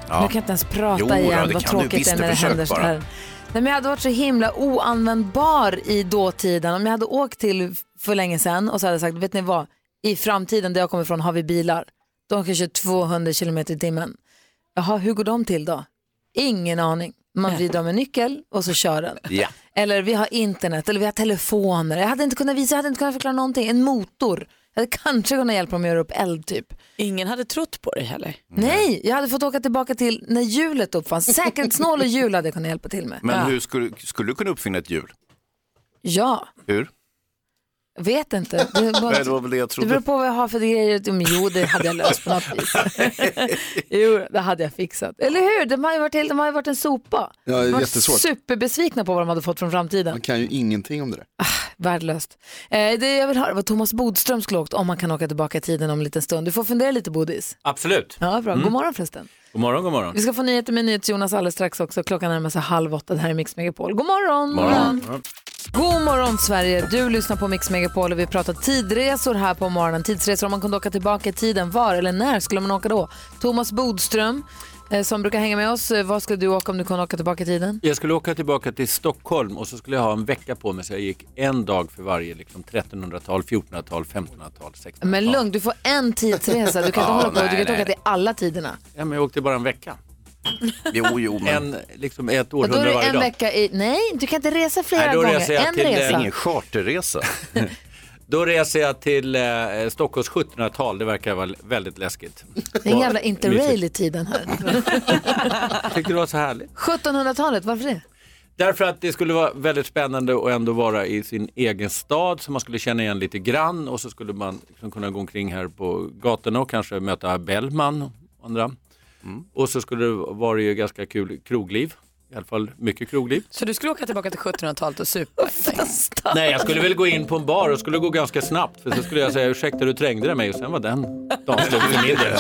kan jag inte ens prata Jo igen. det Vad tråkigt visst, det är när det händer så bara. här. Nej, men jag hade varit så himla oanvändbar i dåtiden. Om jag hade åkt till för länge sedan och så hade jag sagt, vet ni vad? I framtiden där jag kommer ifrån har vi bilar. De kan köra 200 kilometer i timmen. Jaha, hur går de till då? Ingen aning. Man vrider om en nyckel och så kör den. Ja. Eller vi har internet, eller vi har telefoner. Jag hade inte kunnat visa, jag hade inte kunnat förklara någonting. En motor. Jag hade kanske kunnat hjälpa dem att göra upp eld typ. Ingen hade trott på dig heller. Nej, jag hade fått åka tillbaka till när hjulet uppfanns. Säkerhetsnål och hjul hade jag kunnat hjälpa till med. Men hur skulle, skulle du kunna uppfinna ett hjul? Ja, Hur? Jag vet inte. Det, bara- Nej, det var väl det jag det trodde. beror på vad jag har för grejer. Men jo, det hade jag löst på något vis. jo, det hade jag fixat. Eller hur? De har ju varit, helt- de har ju varit en sopa. Ja, det är de var jättesvårt. superbesvikna på vad de hade fått från framtiden. Man kan ju ingenting om det där. Värdelöst. Eh, det jag vill höra vad Thomas Bodström skulle åkt om man kan åka tillbaka i tiden om en liten stund. Du får fundera lite Bodis. Absolut. Ja, bra. God morgon förresten. God morgon, god morgon. Vi ska få nyheter med NyhetsJonas alldeles strax också. Klockan närmar sig halv åtta. Det här är Mix Megapol. God morgon! morgon. God morgon Sverige! Du lyssnar på Mix Megapol och vi pratar tidresor här på morgonen. Tidsresor om man kunde åka tillbaka i tiden. Var eller när skulle man åka då? Thomas Bodström som brukar hänga med oss. Eh, Vad skulle du åka om du kunde åka tillbaka i tiden? Jag skulle åka tillbaka till Stockholm och så skulle jag ha en vecka på mig så jag gick en dag för varje liksom 1300-tal, 1400-tal, 1500-tal, 1600-tal. Men lugn, du får en tidsresa. Du kan inte Ja, hålla på. Du nej, kan inte åka till alla tiderna. Ja, men jag åkte bara en vecka. Jo, jo, men... En, liksom ett Och då är århundrade det varje en dag. vecka i... Nej, du kan inte resa flera Nej, då gånger. reser jag En till, eh, resa. Ingen charterresa. Då reser jag till eh, Stockholms 1700-tal, det verkar vara väldigt läskigt. Det är en jävla interrail i tiden här. Tyckte det var så härligt. 1700-talet, varför det? Därför att det skulle vara väldigt spännande att ändå vara i sin egen stad så man skulle känna igen lite grann och så skulle man liksom kunna gå omkring här på gatorna och kanske möta Bellman och andra. Och så skulle det vara ju ganska kul krogliv, i alla fall mycket krogliv. Så du skulle åka tillbaka till 1700-talet och supa? Nej, jag skulle väl gå in på en bar och skulle gå ganska snabbt för så skulle jag säga ursäkta du trängde dig mig och sen var den dagen slut för min del.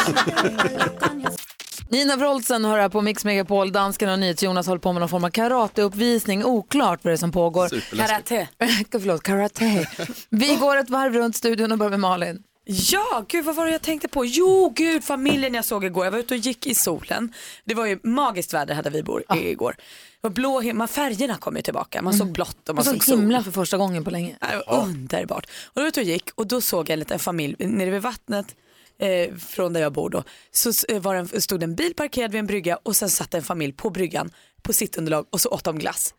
Nina Wroldsen hör här på Mix Megapol. Dansken och NyhetsJonas håller på med någon form av karateuppvisning. Oklart vad det är som pågår. Karate. Förlåt, karate. Vi går ett varv runt studion och börjar med Malin. Ja, gud vad var det jag tänkte på? Jo, gud familjen jag såg igår. Jag var ute och gick i solen. Det var ju magiskt väder hade vi bor igår. Det var blå himmel, färgerna kom ju tillbaka. Man såg blått och man Jag såg såg himlen för första gången på länge. Var underbart. Och då var jag ute och gick och då såg jag en liten familj nere vid vattnet eh, från där jag bor då. Så eh, var en, stod en bil parkerad vid en brygga och sen satt en familj på bryggan på sitt underlag och så åt de glass.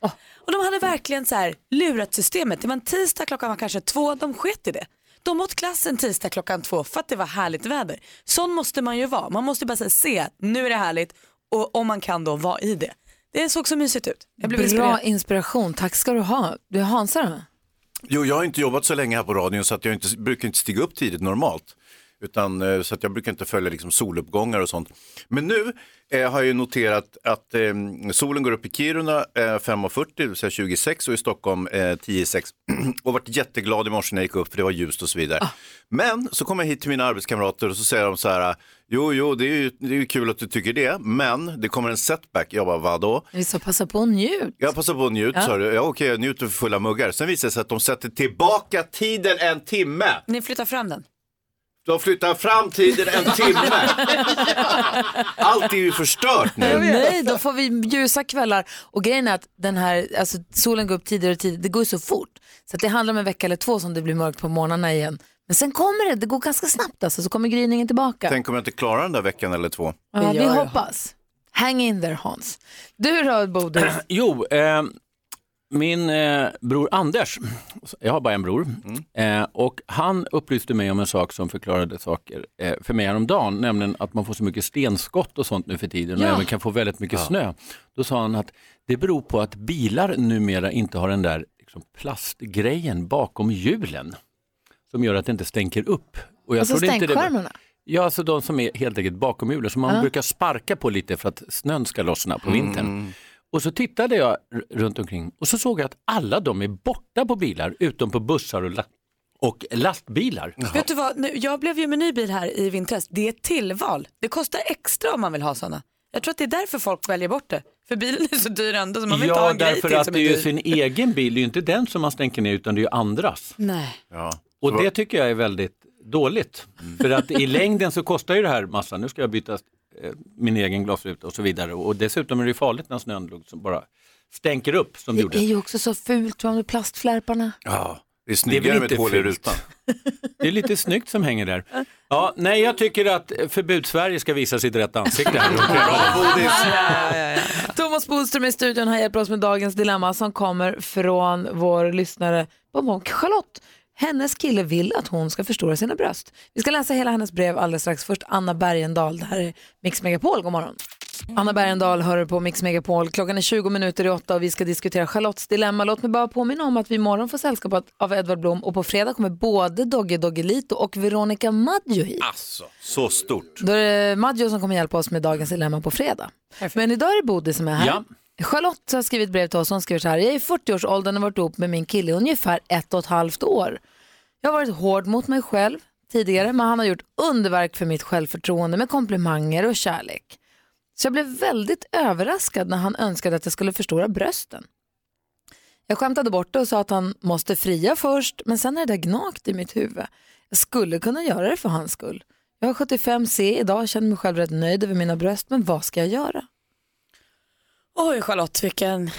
Och de hade verkligen så här lurat systemet. Det var en tisdag, klockan var kanske två, de sket i det. De åt glass en tisdag klockan två för att det var härligt väder. Sån måste man ju vara. Man måste bara här, se, nu är det härligt och om man kan då vara i det. Det såg så mysigt ut. Jag blev Bra inspirerad. inspiration, tack ska du ha. Du är Hansa då? Jo, jag har inte jobbat så länge här på radion så att jag inte, brukar inte stiga upp tidigt normalt. Utan, eh, så att jag brukar inte följa liksom soluppgångar och sånt. Men nu eh, har jag ju noterat att eh, solen går upp i Kiruna eh, 5.40, det vill säga 26 och i Stockholm eh, 10.06. och varit jätteglad i morse när jag gick upp för det var ljust och så vidare. Men så kommer jag hit till mina arbetskamrater och så säger de så här, jo, jo, det är ju, det är ju kul att du tycker det, men det kommer en setback. Jag bara, vadå? Vi ska passa på och njut. Jag passar på att njut, Ja. sa du. Ja, okej, jag njuter för fulla muggar. Sen visar det sig att de sätter tillbaka tiden en timme. Ni flyttar fram den. De flyttar fram tiden en timme. Allt är ju förstört nu. Nej, då får vi ljusa kvällar. Och grejen är att den här, alltså, solen går upp tidigare och tidigare, det går ju så fort. Så att det handlar om en vecka eller två som det blir mörkt på morgnarna igen. Men sen kommer det, det går ganska snabbt alltså, så kommer gryningen tillbaka. Tänk om jag inte klarar den där veckan eller två. ja, vi hoppas. Hang in there Hans. Du då Bodil? Jo, eh, min eh, bror Anders, jag har bara en bror, eh, och han upplyste mig om en sak som förklarade saker eh, för mig häromdagen, nämligen att man får så mycket stenskott och sånt nu för tiden och Ja. även kan få väldigt mycket Ja. snö. Då sa han att det beror på att bilar numera inte har den där liksom, plastgrejen bakom hjulen som gör att det inte stänker upp. Och Alltså det var- stänkskärmarna? Ja, alltså de som är helt enkelt bakom hjulen som man Ja. brukar sparka på lite för att snön ska lossna på vintern. Och så tittade jag runt omkring och så såg jag att alla de är borta på bilar utom på bussar och, la- och lastbilar. Vet du vad, nu, jag blev ju med ny bil här i vintras. Det är ett tillval. Det kostar extra om man vill ha sådana. Jag tror att det är därför folk väljer bort det. För bilen är så dyr ändå så man vill inte ha Ja, en grej därför till att som det är ju sin egen bil, det är ju inte den som man stänker ner utan det är ju andras. Nej. Ja. Och det tycker jag är väldigt dåligt. För att i längden så kostar ju det här massa. Nu ska jag byta min egen glasruta och så vidare. Och dessutom är det farligt när snön liksom bara stänker upp som det Det gjorde. är ju också så fult med plastflärparna. Ja, det är Det är snyggare med ett hål i fult. rutan. Det är lite snyggt som hänger där. Ja, nej, jag tycker att förbud-Sverige ska visa sitt rätta ansikte här. Thomas Bodström i studion har hjälpt oss med dagens dilemma som kommer från vår lyssnare bom, Charlotte. Hennes kille vill att hon ska förstora sina bröst. Vi ska läsa hela hennes brev alldeles strax. Först Anna Bergendahl. Det här är Mix Megapol. God morgon. Anna Bergendahl hör på Mix Megapol. Klockan är 20 minuter i åtta och vi ska diskutera Charlottes dilemma. Låt mig bara påminna om att vi imorgon får sällskap av- Edvard Blom och på fredag kommer både Dogge Doggelito och Veronica Maggio hit. Alltså, så stort. Då är det Maggio som kommer hjälpa oss med dagens dilemma på fredag. Men idag är det Bodil som är här. Ja. Charlotte har skrivit brev till oss. Hon skriver så här. Jag är i 40-årsåldern och har varit ihop med min kille i ungefär ett och ett halvt år. Jag har varit hård mot mig själv tidigare men han har gjort underverk för mitt självförtroende med komplimanger och kärlek. Så jag blev väldigt överraskad när han önskade att jag skulle förstora brösten. Jag skämtade bort det och sa att han måste fria först men sen är det där gnagt i mitt huvud. Jag skulle kunna göra det för hans skull. Jag har 75C idag, känner mig själv rätt nöjd över mina bröst men vad ska jag göra? Oj Charlotte, vilken...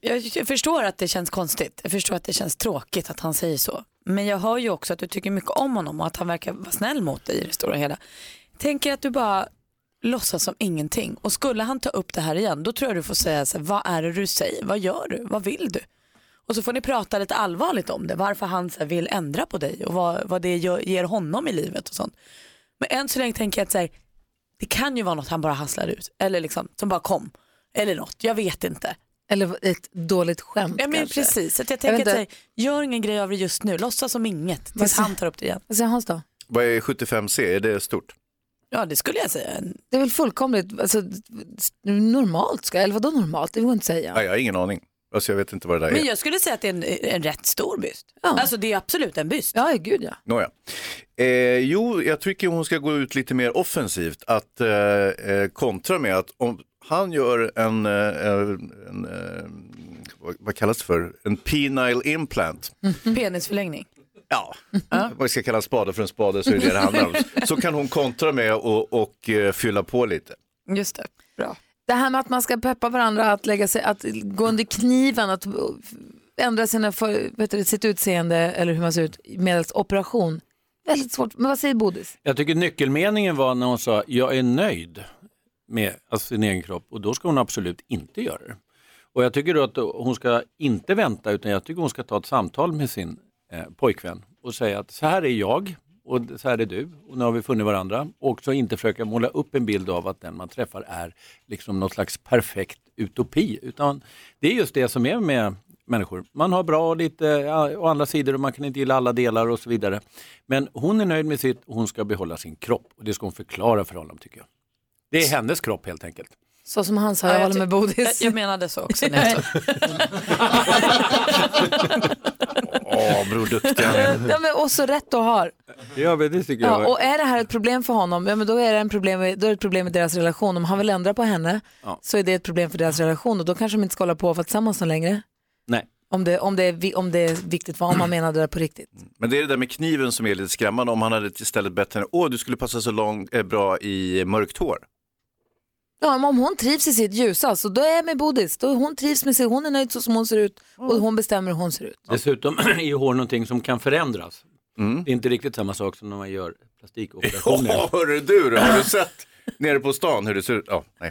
Jag, förstår att det känns konstigt. Jag förstår att det känns tråkigt att han säger så. Men jag hör ju också att du tycker mycket om honom och att han verkar vara snäll mot dig i det stora hela. Tänker att du bara låtsas som ingenting. Och skulle han ta upp det här igen, då tror jag du får säga så här, vad är det du säger? Vad gör du? Vad vill du? Och så får ni prata lite allvarligt om det. Varför han så här, vill ändra på dig och vad, vad det gör, ger honom i livet och sånt. Men än så länge tänker jag att så här, det kan ju vara något han bara hasslar ut. Eller liksom, som bara kom. Eller något, jag vet inte. Eller ett dåligt skämt Ja men kanske. precis, att jag Jag tänker vet att säga, inte. gör ingen grej av det just nu, låtsas som inget tills han tar upp det igen. Vad säger Hans då? Vad är 75C? Är det stort? Ja det skulle jag säga. Det är väl fullkomligt alltså, normalt, ska, eller vadå normalt? Det går inte säga. Ja, jag har ingen aning. Alltså, jag vet inte vad det där Men är. jag skulle säga att det är en, en rätt stor byst. Alltså det är absolut en byst. Ja gud ja. Nåja. Eh, jo, jag tycker hon ska gå ut lite mer offensivt. Att eh, eh, kontra med att om han gör en, eh, en eh, vad, kallas det för? En penile implant. Penisförlängning. Ja, vad ska kalla en spade för en spade så är det det handlar om. Så kan hon kontra med och, och eh, fylla på lite. Just det, bra. Det här med att man ska peppa varandra att, lägga sig, att gå under kniven, att ändra sina för, vet du, sitt utseende eller hur man ser ut medelst operation. Väldigt svårt. Men vad säger Bodis? Jag tycker nyckelmeningen var när hon sa jag är nöjd med alltså, sin egen kropp och då ska hon absolut inte göra det. Och jag tycker då att hon ska inte vänta utan jag tycker hon ska ta ett samtal med sin eh, pojkvän och säga att så här är jag och så här är du och nu har vi funnit varandra. Och så inte försöka måla upp en bild av att den man träffar är liksom något slags perfekt utopi utan det är just det som är med människor. Man har bra och lite och andra sidor och man kan inte gilla alla delar och så vidare. Men hon är nöjd med sitt och hon ska behålla sin kropp och det ska hon förklara för honom tycker jag. Det är hennes kropp helt enkelt. Så som han sa, jag Ja, håller med Bodis. Jag, jag menade så också. Åh, bror duktig han är. ja, men, och så rätt och har. Ja, men det tycker jag. Ja, och är det här ett problem för honom, ja, men då är det, en problem, då är det ett problem med deras relation. Om han vill ändra på henne Ja. så är det ett problem för deras relation och då kanske de inte ska hålla på och vara tillsammans så länge. Nej. Om det, om, det är, om det är viktigt, för om man menar det där på riktigt. Men det är det där med kniven som är lite skrämmande. Om han hade istället bett henne, åh du skulle passa så lång, eh, bra i mörkt hår. Ja, men om hon trivs i sitt ljusa, så då är jag med Bodis. Då hon trivs med sig, hon är nöjd så som hon ser ut och hon bestämmer hur hon ser ut. Dessutom är ju hår någonting som kan förändras. Det är inte riktigt samma sak som när man gör plastikoperationer. Åh, hörru du, har du sett nere på stan hur det ser ut? Ja, nej.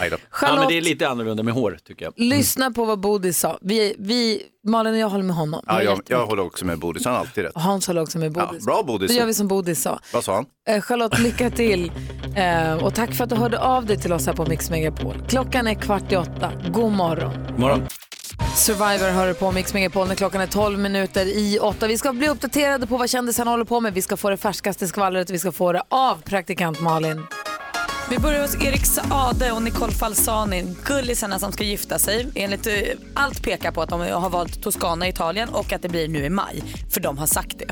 nej då. Ja, men det är lite annorlunda med hår tycker jag. Lyssna på vad Bodis sa. Vi, vi, Malin och jag håller med honom. Ja, jag, jag håller också med Bodis, han har alltid rätt. Och Hans håller också med Ja, Bodis. bra Bodis. Då gör vi som Bodis sa. Vad sa han? Eh, Charlotte, lycka till. Eh, och tack för att du hörde av dig till oss här på Mix Megapol. Klockan är kvart i åtta. God morgon. Morgon. Survivor hör på Mix Megapol när klockan är 12 minuter i 8. Vi ska bli uppdaterade på vad kändisarna håller på med. Vi ska få det färskaste skvallret och vi ska få det av praktikant Malin. Vi börjar hos Erik Saade och Nicole Falsani, gullisarna som ska gifta sig. Enligt eh, allt pekar på att de har valt Toscana i Italien och att det blir nu i maj, för de har sagt det.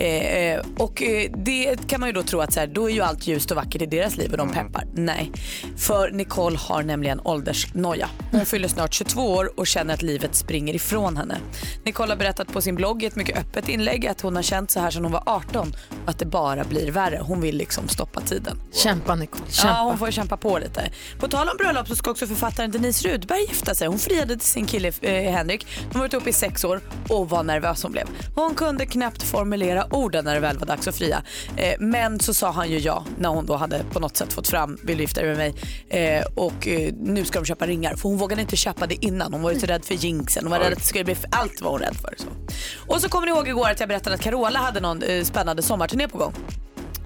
Eh, eh, och eh, det kan man ju då tro att så här, då är ju allt ljust och vackert i deras liv och de peppar. Nej, för Nicole har nämligen åldersnoja. Hon fyller snart 22 år och känner att livet springer ifrån henne. Nicole har berättat på sin blogg i ett mycket öppet inlägg att hon har känt så här sedan hon var 18 och att det bara blir värre. Hon vill liksom stoppa tiden. Kämpa Nicole, kämpa. Ja, hon får kämpa på lite. På tal om bröllop så ska också författaren Denise Rudberg gifta sig. Hon friade till sin kille eh, Henrik. De har varit ihop i sex år och vad nervös hon blev. Hon kunde knappt formulera orden när det väl var dags att fria. Eh, men så sa han ju ja när hon då hade på något sätt fått fram, vill du gifta dig med mig? Eh, och eh, nu ska de köpa ringar. För hon vågade inte köpa det innan. Hon var ju så rädd för jinxen. Hon var rädd att det skulle bli allt var hon rädd för. Så. Och så kommer ni ihåg igår att jag berättade att Carola hade någon eh, spännande sommarturné på gång.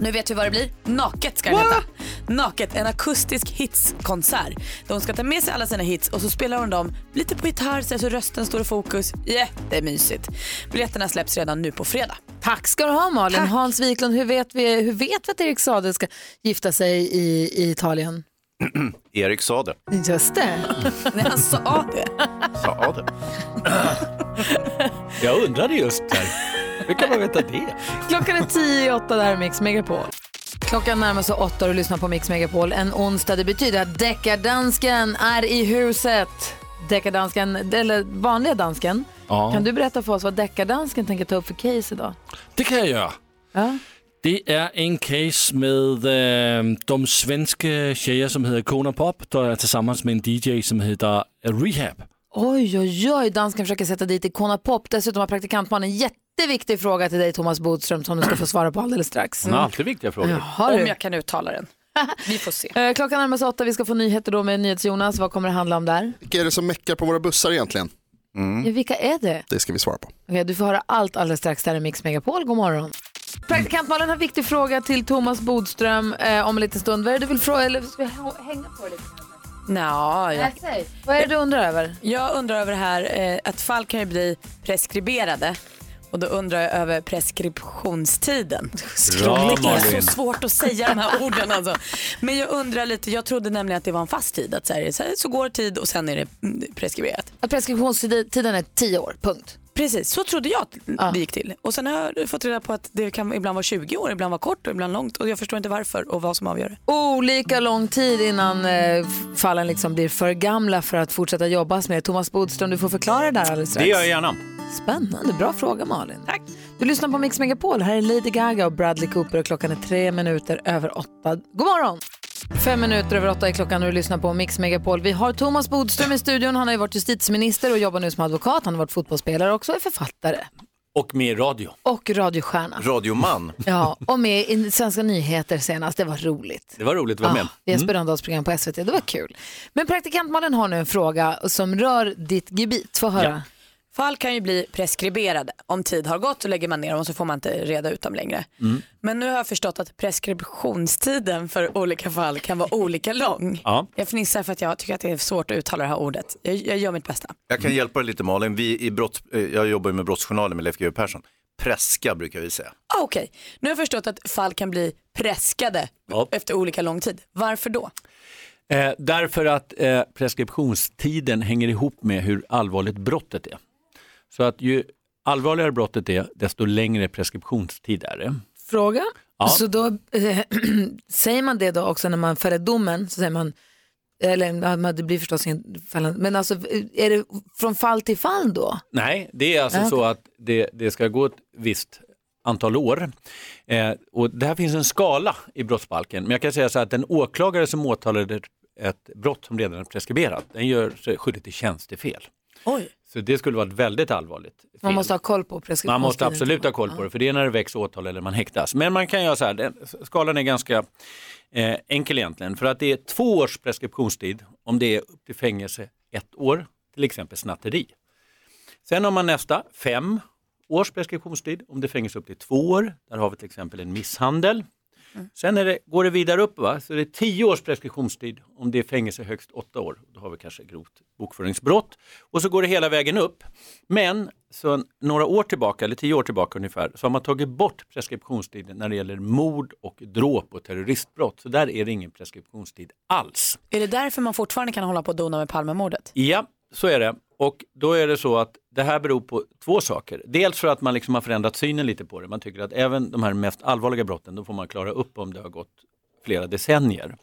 Nu vet vi vad det blir. Naket ska den heta. Naket, en akustisk hitskonsert. Där hon ska ta med sig alla sina hits och så spelar hon dem lite på gitarr så alltså rösten står i fokus. Jättemysigt. Biljetterna släpps redan nu på fredag. Tack ska du ha Malin. Hans Wiklund, hur vet, vi, hur vet vi att Erik Saade ska gifta sig i, i Italien? Erik sa det. Just det. Nej, han sa det. Sa det. Jag undrade just där. Hur kan man veta det? Klockan är tio i åtta, där är Mix Megapol. Klockan närmar sig åtta och du lyssnar på Mix Megapol. En onsdag, det betyder att deckardansken är i huset. Deckardansken, eller vanliga dansken. Ja. Kan du berätta för oss vad deckardansken tänker ta upp för case idag? Det kan jag göra. Ja. Det är en case med eh, de svenska tjejer som heter Kona Pop, som är tillsammans med en DJ som heter Rehab. Oj, oj, oj, dansken försöker sätta dit Icona Pop. Dessutom har praktikantmannen en jätteviktig fråga till dig Thomas Bodström som du ska få svara på alldeles strax. Hon har alltid viktiga frågor. Jaha, du. Om jag kan uttala den. Vi får se. Eh, Klockan närmar sig åtta, vi ska få nyheter då med NyhetsJonas. Vad kommer det handla om där? Vilka är det som meckar på våra bussar egentligen? Ja, vilka är det? Det ska vi svara på. Okej, du får höra allt alldeles strax. Där är Mix Megapol. God morgon. Praktikantmannen har en viktig fråga till Thomas Bodström eh, om en liten stund. Vad är det du vill fråga? Eller ska vi hä- hänga på det lite? Nå, jag, Vad är det du undrar över? jag undrar över det här eh, att fall kan ju bli preskriberade. Och då undrar jag över preskriptionstiden. Bra, det är så svårt att säga de här orden alltså. Men jag undrar lite, jag trodde nämligen att det var en fast tid. Att så, här, så, här, så går tid och sen är det mm, preskriberat. Att preskriptionstiden är tio år, punkt. Precis, så trodde jag att det gick till. Och sen har jag fått reda på att det kan ibland vara 20 år, ibland vara kort och ibland långt. Och jag förstår inte varför och vad som avgör det. Olika lång tid innan eh, fallen liksom blir för gamla för att fortsätta jobbas med. Thomas Bodström, du får förklara det där alldeles strax. Det gör jag gärna. Spännande, bra fråga Malin. Tack. Du lyssnar på Mix Megapol. Här är Lady Gaga och Bradley Cooper och klockan är tre minuter över åtta. God morgon! Fem minuter över åtta är klockan och du lyssnar på Mix Megapol. Vi har Thomas Bodström i studion. Han har ju varit justitieminister och jobbar nu som advokat. Han har varit fotbollsspelare också och är författare. Och med i radio. Och radiostjärna. Radioman. Ja, och med i Svenska nyheter senast. Det var roligt. Det var roligt att vara med. Ja, i Jesper Rönndahls program på SVT. Det var kul. Men praktikantmannen har nu en fråga som rör ditt gebit. Få höra. Fall kan ju bli preskriberade. Om tid har gått så lägger man ner dem och så får man inte reda ut dem längre. Mm. Men nu har jag förstått att preskriptionstiden för olika fall kan vara olika lång. Ja. Jag fnissar för att jag tycker att det är svårt att uttala det här ordet. Jag, jag gör mitt bästa. Jag kan hjälpa dig lite Malin. Vi i brotts, eh, jag jobbar ju med Brottsjournalen med Leif GW Persson. Preska brukar vi säga. Ah, Okej, nu har jag förstått att fall kan bli preskade efter olika lång tid. Varför då? Eh, därför att eh, preskriptionstiden hänger ihop med hur allvarligt brottet är. Så att ju allvarligare brottet är, desto längre preskriptionstid är det. Fråga. Ja. Så då eh, säger man det då också när man fäller domen, så säger man, eller det blir förstås ingen fällande, men alltså är det från fall till fall då? Nej, det är alltså Ja, så att det, det ska gå ett visst antal år. Eh, och det här finns en skala i brottsbalken, men jag kan säga så att en åklagare som åtalade ett brott som redan är preskriberat, den gör sig skyldig till tjänstefel. Oj. Så det skulle vara ett väldigt allvarligt fel. Man måste ha koll på preskriptionstiden. Man måste absolut ha koll på det, för det är när det väcks åtal eller man häktas. Men man kan göra så här, skalan är ganska eh, enkel egentligen, för att det är två års preskriptionstid om det är upp till fängelse ett år, till exempel snatteri. Sen har man nästa, fem års preskriptionstid om det är fängelse upp till två år. Där har vi till exempel en misshandel. Sen är det, går det vidare upp, va? så det är tio års preskriptionstid om det är fängelse högst åtta år. Då har vi kanske grovt bokföringsbrott. Och så går det hela vägen upp. Men så några år tillbaka, eller tio år tillbaka ungefär, så har man tagit bort preskriptionstiden när det gäller mord och dråp och terroristbrott. Så där är det ingen preskriptionstid alls. Är det därför man fortfarande kan hålla på och dona med Palmemordet? Ja, så är det. Och då är det så att det här beror på två saker. Dels för att man liksom har förändrat synen lite på det. Man tycker att även de här mest allvarliga brotten, då får man klara upp om det har gått flera decennier.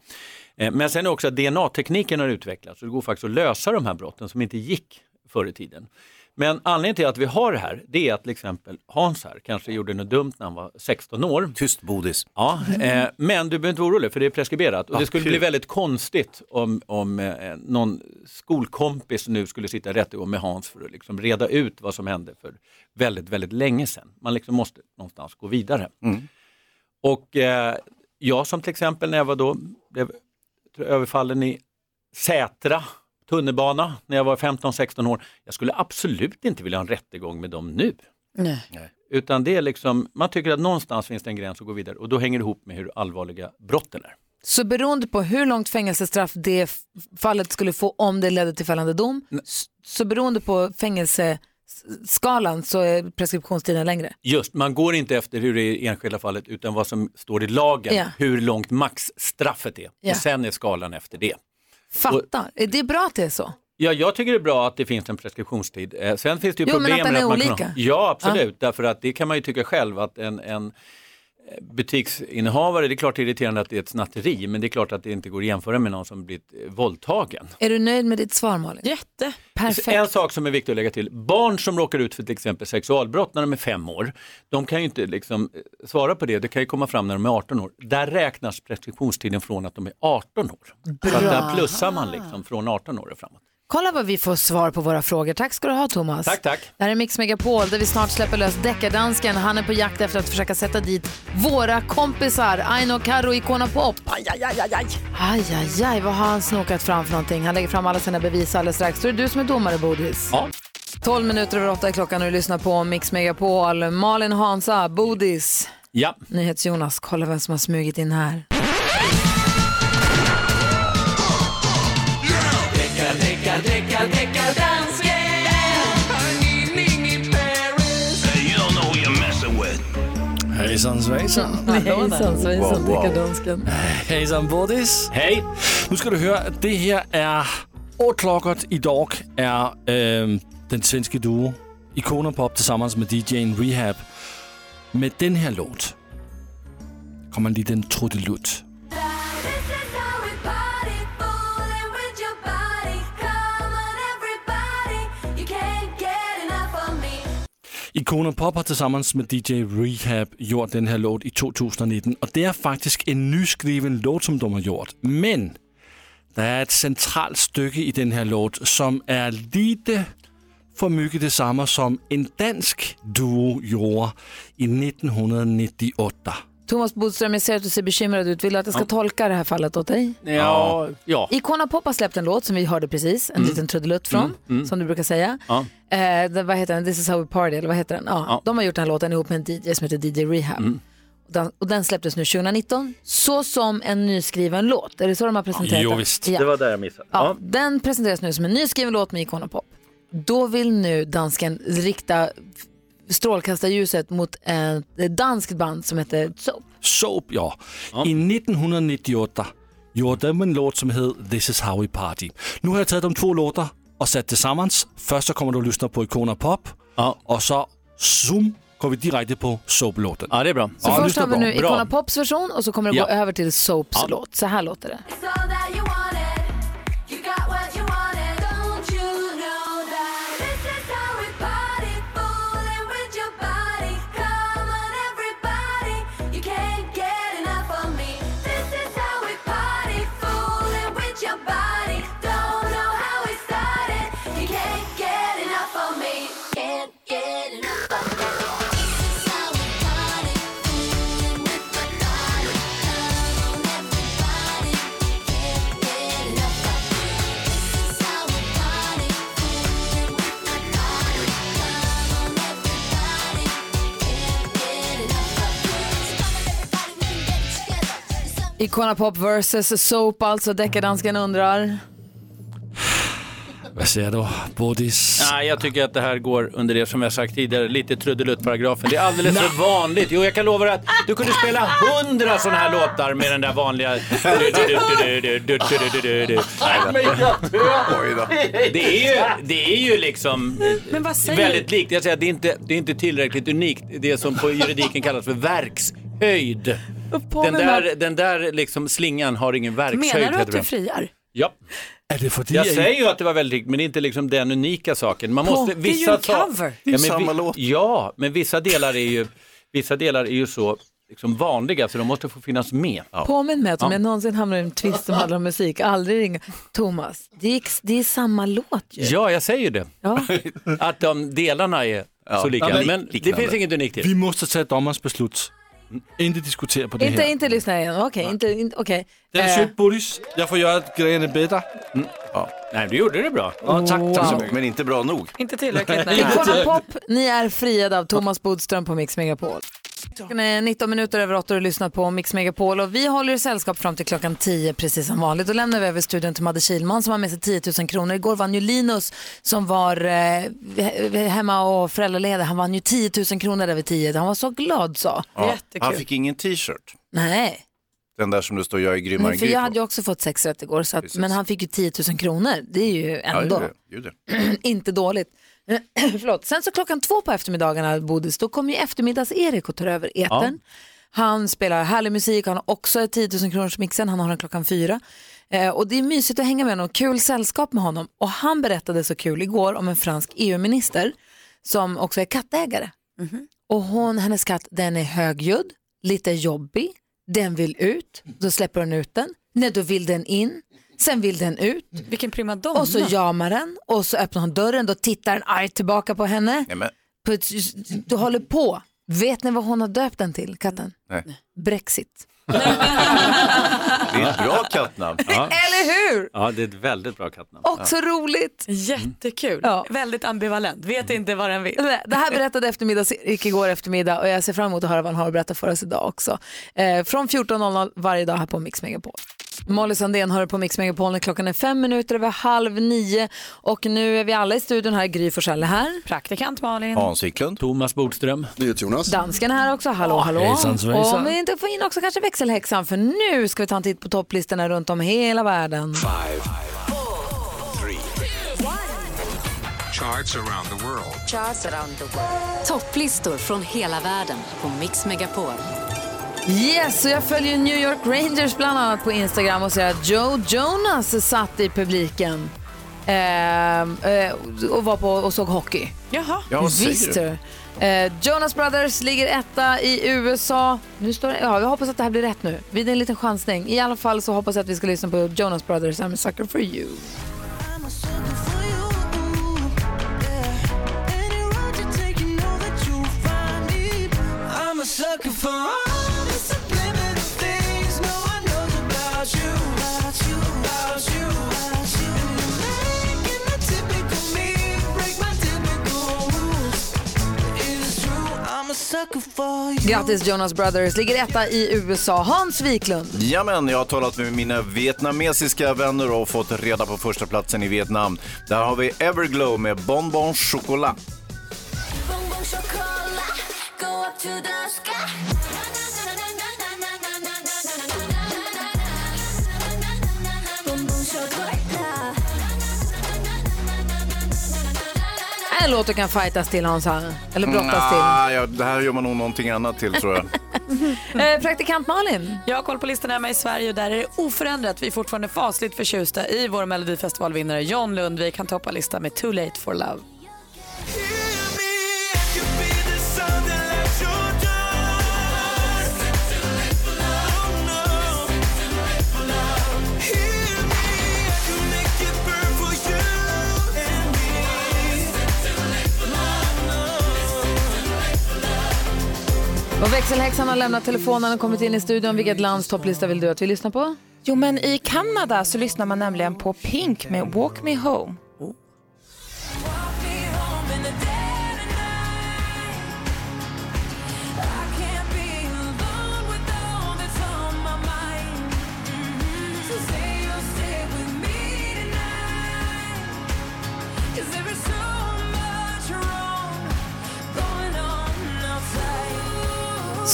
Eh, men sen också att DNA-tekniken har utvecklats och det går faktiskt att lösa de här brotten som inte gick förr i tiden. Men anledningen till att vi har det här, det är att till exempel Hans här kanske gjorde något dumt när han var 16 år. Tyst bodis. Ja, eh, men du behöver inte vara orolig för det är preskriberat. Och det skulle kul. bli väldigt konstigt om, om eh, någon skolkompis nu skulle sitta i rättegång med Hans för att liksom reda ut vad som hände för väldigt, väldigt länge sedan. Man liksom måste någonstans gå vidare. Och eh, jag som till exempel när jag var då, blev överfallen i Sätra tunnelbana när jag var 15-16 år. Jag skulle absolut inte vilja ha en rättegång med dem nu. Nej. Utan det är liksom, man tycker att någonstans finns det en gräns att gå vidare och då hänger det ihop med hur allvarliga brotten är. Så beroende på hur långt fängelsestraff det fallet skulle få om det ledde till fällande dom, så beroende på fängelseskalan så är preskriptionstiden längre. Just, man går inte efter hur det är i enskilda fallet utan vad som står i lagen, Ja. hur långt maxstraffet är. Ja. Och sen är skalan efter det. Fattar. Är det bra att det är så? Ja, jag tycker det är bra att det finns en preskriptionstid. Eh, Sen finns det ju Jo, men problem att den med är man olika. kan... Ja, absolut. Därför att det kan man ju tycka själv att en, en butiksinnehavare, det är klart det är irriterande att det är ett snatteri, men det är klart att det inte går att jämföra med någon som blivit eh, våldtagen. Är du nöjd med ditt svar Malin? Jätte. Perfekt. En sak som är viktig att lägga till, barn som råkar ut för till exempel sexualbrott när de är fem år, de kan ju inte liksom eh, svara på det, det kan ju komma fram när de är 18 år. Där räknas preskriptionstiden från att de är 18 år. Så att där plussar man liksom från 18 år och framåt. Kolla vad vi får svar på våra frågor. Tack ska du ha Thomas. Tack, tack. Det här är Mix Megapol där vi snart släpper lös deckardansken. Han är på jakt efter att försöka sätta dit våra kompisar Aino, Karo, Icona Pop. Aj, aj, aj, aj, aj. Aj, aj, aj, vad har han snokat fram för någonting? Han lägger fram alla sina bevis alldeles strax. Så är det du som är domare, Bodis. Ja. 12 minuter över 8 är klockan och du lyssnar på Mix Megapol. Malin Hansa, Bodis. Ja. NyhetsJonas, kolla vem som har smugit in här. Hejsan svejsan. Hejsan svejsan, Wow, wow. deckardansken. Hejsan Bodis. Hej. Nu ska du höra, det här är åklokket idag är øh, den svenska duo Icona Pop tillsammans med DJ'n Rehab. Med den här låt kommer en liten trudelutt. Icona Pop har tillsammans med DJ Rehab gjort den här låt i 2019 och det är faktiskt en nyskriven låt som de har gjort. Men det är ett centralt stycke i den här låt som är lite för mycket detsamma som en dansk duo gjorde i 1998. Thomas Bodström, jag ser att du ser bekymrad ut. Vill du att jag ska Ja. tolka det här fallet åt dig? Ja, ja. Icona Pop har släppt en låt som vi hörde precis, en Mm. liten trudelutt från, Mm, mm. som du brukar säga. Ja. Eh, det, vad heter den? This is how we party, eller vad heter den? Ja, Ja. De har gjort den här låten ihop med en DJ som heter DJ Rehab. Mm. Och, den, och den släpptes nu 2019, så som en nyskriven låt. Är det så de har presenterat den? Ja. Det var där jag missade. Ja, Den presenteras nu som en nyskriven låt med Icona Pop. Då vill nu dansken rikta strålkastarljuset mot ett danskt band som heter Soap. Soap, ja. I 1998 gjorde de en låt som heter This is how we party. Nu har jag tagit de två låtar och satt tillsammans. Först så kommer du att lyssna på Icona Pop och så zoom går vi direkt på Soap-låten. Ja, det är bra. Så först har vi nu Icona Pops version och så kommer det Ja. gå över till Soaps Ja. låt. Så här låter det. Icona Pop versus Soap alltså. Deckardansken undrar. Vad säger du, Bodis? Nej, jag tycker att det här går under det som jag sagt tidigare, lite trudelutt-paragrafen. Det är alldeles för vanligt. Jo, jag kan lova dig att du kunde spela hundra sådana här låtar med den där vanliga... Det är ju, det är ju liksom Men vad säger väldigt likt. Jag säger att det är, inte, det är inte tillräckligt unikt, det som på juridiken kallas för verkshöjd. På Den där, den där liksom slingan har ingen verkshöjd. Menar du att du det. friar? Ja. Är det för Jag säger ju att det var väldigt men det är inte liksom den unika saken. Man På- måste, det är ju vissa en cover. Det är Ja, ju men samma vi- låt. Ja, men vissa delar är ju, vissa delar är ju så liksom vanliga så de måste få finnas med. Påminn mig att om Ja. jag någonsin hamnar i en twist som handlar om musik, aldrig ringa. Thomas, det är, det är samma låt ju. Ja, jag säger det. Ja. Att de delarna är Ja. så lika. Ja, men men det finns inget unikt i det. Vi måste ta dommars beslut. Inte diskutera på det Inte, här. inte lyssna igen, okej. inte, inte, okej. Det är slut Bodis. Jag får göra grejerna bättre. Ja. Nej, du gjorde det bra. Ja, tack, tack så mycket. Men inte bra nog. Inte tillräckligt. Nej. Kolla Pop, ni är friade av Thomas Bodström på Mix Megapol. Klockan är 19 minuter över 8 och lyssnar på Mix Megapol och vi håller er sällskap fram till klockan 10 precis som vanligt. Då lämnar vi över studion till Madde Kilman som har med sig 10 000 kronor. Igår vann ju Linus som var eh, he- hemma och föräldraledig. Han vann ju 10 000 kronor över 10. Han var så glad så. Ja. Han fick ingen t-shirt. Nej, Den där som det står jag är grymmare Nej än för Gry jag hade ju också fått sex rätt igår så att, men han fick ju 10 000 kronor. Det är ju Ja, ändå. det är det. inte dåligt. Förlåt. Sen så klockan två på eftermiddagarna, Bodis, då kommer ju eftermiddags-Erik och tar över etern. Han spelar härlig musik, han har också ett 10 000 kronors mixen, han har den klockan fyra. Eh, och det är mysigt att hänga med honom, kul sällskap med honom. Och han berättade så kul igår om en fransk EU-minister som också är kattägare. Och hon, hennes katt, den är högljudd, lite jobbig, den vill ut, då släpper hon ut den. Nej, då vill den in, sen vill den ut. Vilken primadonna. Och så jamar den och så öppnar hon dörren, då tittar den argt tillbaka på henne. Nej, men, På ett, du håller på. Vet ni vad hon har döpt den till, katten? nej. Brexit. Det är ett bra kattnamn. Ja. Eller hur? ja, det är ett väldigt bra kattnamn. Också roligt. Jättekul. Ja. Väldigt ambivalent. Vet inte vad den vill. Det här berättade eftermiddags-Erik igår eftermiddag och jag ser fram emot att höra vad han har att berätta för oss idag också. Eh, från 14.00 varje dag här på Mix Megapol. Molly Sandén hör på Mix Megapol när klockan är fem minuter över halv nio och nu är vi alla i studion här. Gry Forssell är här. Praktikant Malin. Hans Wiklund. Thomas Bodström. Jonas. Dansken är här också. Hallå, hallå. hejsan svejsan. Och om vi inte får in också kanske växelhäxan för nu ska vi ta en titt på topplistorna runt om hela världen. Charts around the world. Charts around the world. Topplistor från hela världen på Mix Megapol. Yes, och jag följer New York Rangers bland annat på Instagram och ser att Joe Jonas satt i publiken ehm, eh, och var på och såg hockey. Jaha. Ja, vad säger Visst du? du. Eh, Jonas Brothers ligger etta i USA. Nu står det, ja, jag hoppas att det här blir rätt nu. Vid en liten chansning. I alla fall så hoppas jag att vi ska lyssna på Jonas Brothers I'm a sucker for you. I'm a sucker for Grattis Jonas Brothers, ligger etta i USA. Hans Wiklund. Jamen, jag har talat med mina vietnamesiska vänner och fått reda på första platsen i Vietnam. Där har vi Everglow med Bonbon Chocolat. Bonbon chocolate, go up to the sky. En låt du kan fightas till Hans, eller brottas till. Nah, ja, det här gör man nog någonting annat till tror jag. Eh, praktikant Malin. Jag har koll på listan hemma i Sverige och där är det oförändrat. Vi är fortfarande fasligt förtjusta i vår Melodifestivalvinnare John Lundvik. Han toppar listan med Too Late for Love. Och växelhäxan har lämnat telefonen och kommit in i studion. Vilket lands topplista vill du att vi lyssnar på? Jo, men i Kanada så lyssnar man nämligen på Pink med Walk Me Home.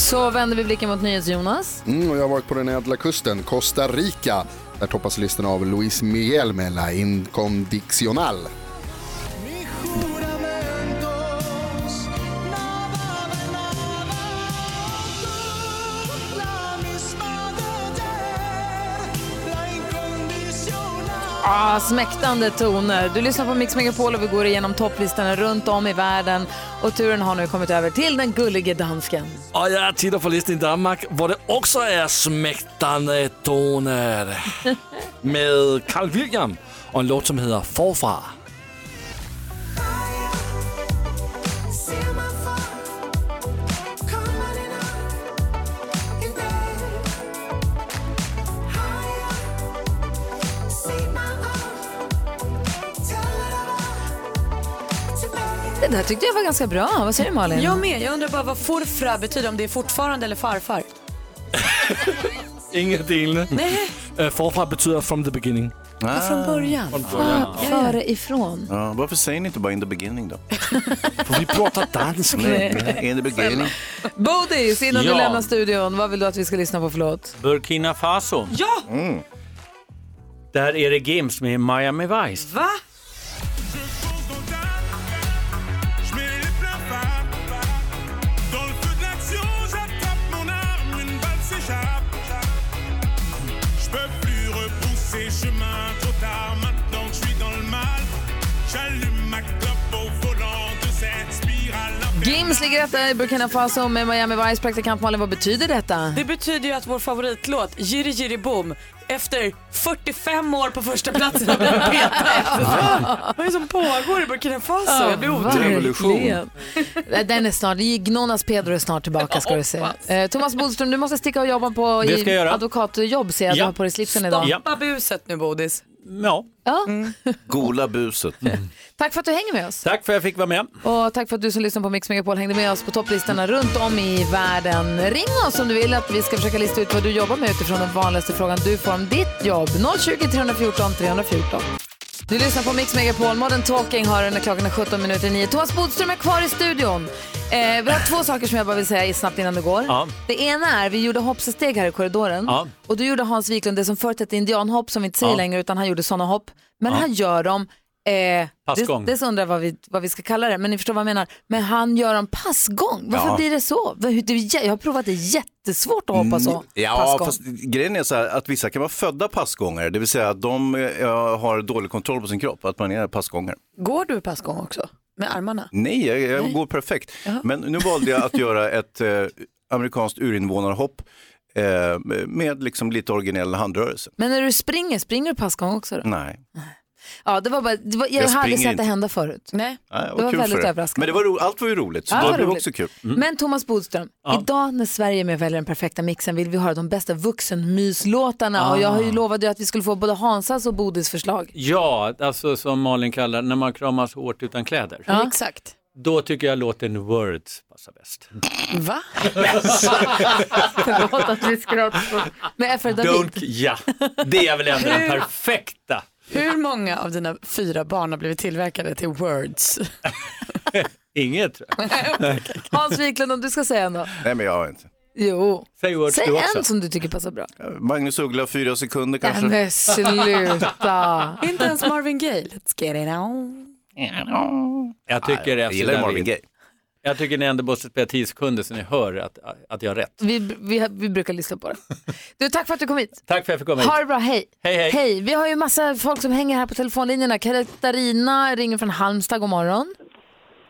Så vänder vi blicken mot NyhetsJonas. Mm, och jag har varit på den ädla kusten, Costa Rica. Där toppas listan av Luis Miguel med La Incondicional. Ah, smäktande toner. Du lyssnar på Mix Megapol och vi går igenom topplistorna runt om i världen. Och turen har nu kommit över till den gullige dansken. Och jag tittar på listan i Danmark, där det också är smäktande toner. Med Carl William och en låt som heter Forfar. Det där tyckte jag var ganska bra. Vad säger du Malin? Jag med. Jag undrar bara vad forfra betyder, om det är fortfarande eller farfar. Ingenting. Nej. Uh, forfar betyder from the beginning. Ja, från början. Från början. Ah, före ifrån. Ja, varför säger ni inte bara in the beginning då? För vi pratar dansk. In the beginning. Bodis, innan Ja. du lämnar studion, vad vill du att vi ska lyssna på för låt? Burkina Faso. Ja! Mm. Där är det Games med Miami Vice. Va? Gims ligger etta i Burkina Faso med Miami Vice. Praktikant Malin, vad betyder detta? Det betyder ju att vår favoritlåt, Jiri Jiri Boom, efter 45 år på första platsen har blivit petad. Vad är det som pågår i Burkina Faso? Jag blir verkligen. Den är snart, Gnonas Pedro är snart tillbaka ska du se. Eh, Thomas Bodström, du måste sticka och jobba på advokatjobb ser jag. Du Ja. har på dig slipsen idag. Stoppa buset nu Bodis. Ja. Ja. Gola buset. Tack för att du hänger med oss. Tack för att jag fick vara med. Och tack för att du som lyssnar på Mix Megapol hängde med oss på topplistorna runt om i världen. Ring oss om du vill att vi ska försöka lista ut vad du jobbar med utifrån den vanligaste frågan du får om ditt jobb. 020 314 314. Du lyssnar på Mix Megapol. Modern Talking har den klockan är 17 minuter 9. Thomas Bodström är kvar i studion. Eh, vi har två saker som jag bara vill säga snabbt innan du går. Ja. Det ena är, vi gjorde hoppsesteg här i korridoren. Ja. Och då gjorde Hans Wiklund det som förut hette indianhopp som vi inte säger Ja. längre utan han gjorde sådana hopp. Men han gör dem Eh, Passgång. Det, det undrar jag vad vi, vad vi ska kalla det, men ni förstår vad jag menar. Men han gör en passgång. Varför Ja. blir det så? Jag har provat det jättesvårt att hoppa så. Mm, Ja, passgång. fast grejen är så här att vissa kan vara födda passgångare, det vill säga att de eh, har dålig kontroll på sin kropp, att man är passgångare. Går du passgång också? Med armarna? Nej, jag, jag går perfekt. Men nu valde jag att göra ett eh, amerikanskt urinvånarhopp eh, med liksom lite originell handrörelse. Men när du springer, springer du passgång också då? Nej. Ja, det var bara, det var, jag, Jag hade sett det hända förut. Nej. Nej, Det var väldigt överraskande. Men det var ro, allt var ju roligt, så Ja, det det var roligt. också kul. Men Thomas Bodström, Ja. idag när Sverige med väljer den perfekta mixen vill vi höra de bästa vuxenmyslåtarna Ah. och jag har ju lovat ju att vi skulle få både Hansas och Bodis förslag. Ja, alltså som Malin kallar när man kramas hårt utan kläder. Ja. Exakt. Då tycker jag låten Words passar bäst. Va? Förlåt att vi David. Don't, ja, det är väl ändå den perfekta. Hur många av dina fyra barn har blivit tillverkade till Words? Inget tror jag. Hans Wiklund, om du ska säga något. Nej, men jag har inte. Jo. Säg Words Säg du också. en som du tycker passar bra. Magnus Uggla, fyra sekunder Nej, kanske. men sluta. Inte ens Marvin Gaye. Let's get it on. Jag tycker, jag gillar Marvin vi- Gaye. Jag tycker ni ändå måste spela 10 sekunder så ni hör att, att jag har rätt. Vi, vi, vi brukar lyssna på det. Du, tack för att du kom hit. Tack för att jag fick komma hit. Ha det bra, hej. Hej, hej. Vi har ju massa folk som hänger här på telefonlinjerna. Katarina ringer från Halmstad, god morgon.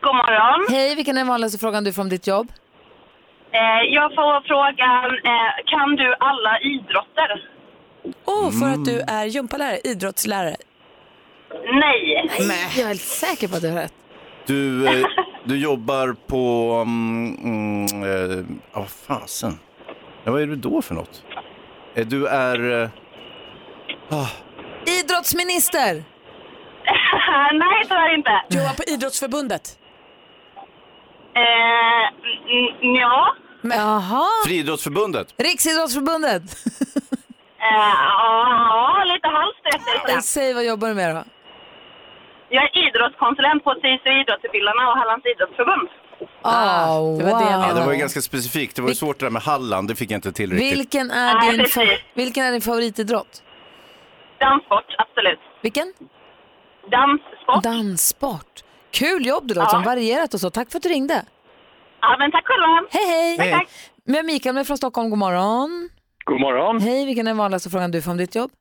God morgon. Hej, vilken är den vanligaste frågan du får om ditt jobb? Eh, jag får frågan, eh, kan du alla idrotter? Åh, för att du Mm. är gympalärare, idrottslärare. Nej. Nej. Jag är helt säker på att du har rätt. Du, eh, du jobbar på... Mm, mm, eh, ja, vad fasen. Ja, vad är du då för något? Eh, Du är... eh, ah, Idrottsminister! Nej, tyvärr inte. Du jobbar på Idrottsförbundet. Eh, ja. Jaha. Friidrottsförbundet. Riksidrottsförbundet. Eh, ja, lite halvt rätt. Säg vad jobbar du med då? Jag är idrottskonsulent på SISU Idrottsutbildarna och Hallands idrottsförbund. Oh, det var det jag Ja, det var ju ganska specifikt. Det var ju svårt det där med Halland, det fick jag inte till riktigt. Vilken är, Nej, din fa- vilken är din favoritidrott? Danssport, absolut. Vilken? Danssport. Danssport. Kul jobb du låter som, varierat och så. Tack för att du ringde. Ja, men tack själva. Hej hej! Tack, tack. Men Mikael med från Stockholm, god morgon. God morgon. Hej, vilken är den vanligaste frågan du får om ditt jobb?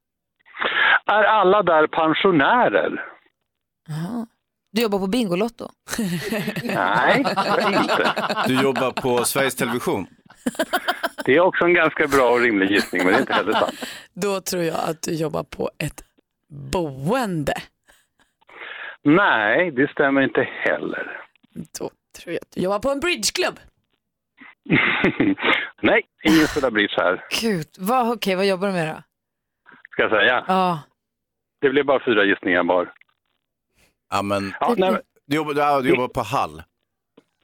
Är alla där pensionärer? Jaha. Du jobbar på Bingolotto? Nej, det inte. Du jobbar på Sveriges Television. Det är också en ganska bra och rimlig gissning, men det är inte heller sant. Då tror jag att du jobbar på ett boende. Nej, det stämmer inte heller. Då tror jag att du jobbar på en bridgeklubb. Nej, ingen spelar bridge här, Gud, vad, okej, vad jobbar du med då? ska jag säga. Ja. Det blir bara fyra gissningar var. Ja, men... Ja, nej, men- Du jobbar, ja, du jobbar på Hall.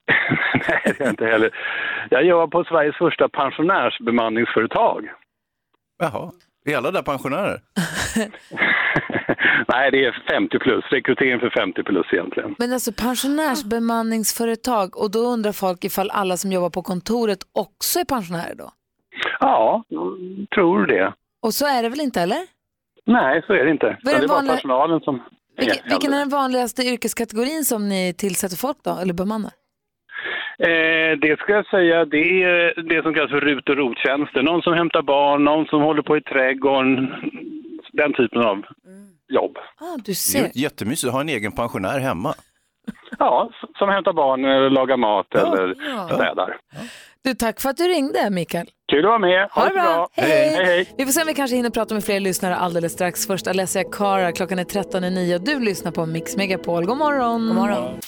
Nej, det är jag inte heller. Jag jobbar på Sveriges första pensionärsbemanningsföretag. Jaha, är alla där pensionärer? Nej, det är 50 plus. Rekrytering för 50 plus egentligen. Men alltså pensionärsbemanningsföretag och då undrar folk ifall alla som jobbar på kontoret också är pensionärer då? Ja, tror det. Och så är det väl inte eller? Nej, så är det inte. Men det den är bara vanliga- personalen som Vilken, är vilken är den vanligaste yrkeskategorin som ni tillsätter folk då, eller bemannar? Eh, det ska jag säga, det är det som kallas för RUT och ROT-tjänster. Någon som hämtar barn, någon som håller på i trädgården. Den typen av jobb. Ah, du Det är ser. jättemysigt att ha en egen pensionär hemma. Ja, som hämtar barn, eller lagar mat eller ja. städar. Du, tack för att du ringde Mikael. Kul att vara med. Ha det bra. Hej. hej, hej. Vi får se om vi kanske hinner prata med fler lyssnare alldeles strax. Först Alessia Cara, klockan är 13.09 och du lyssnar på Mix Megapol. God morgon. God morgon.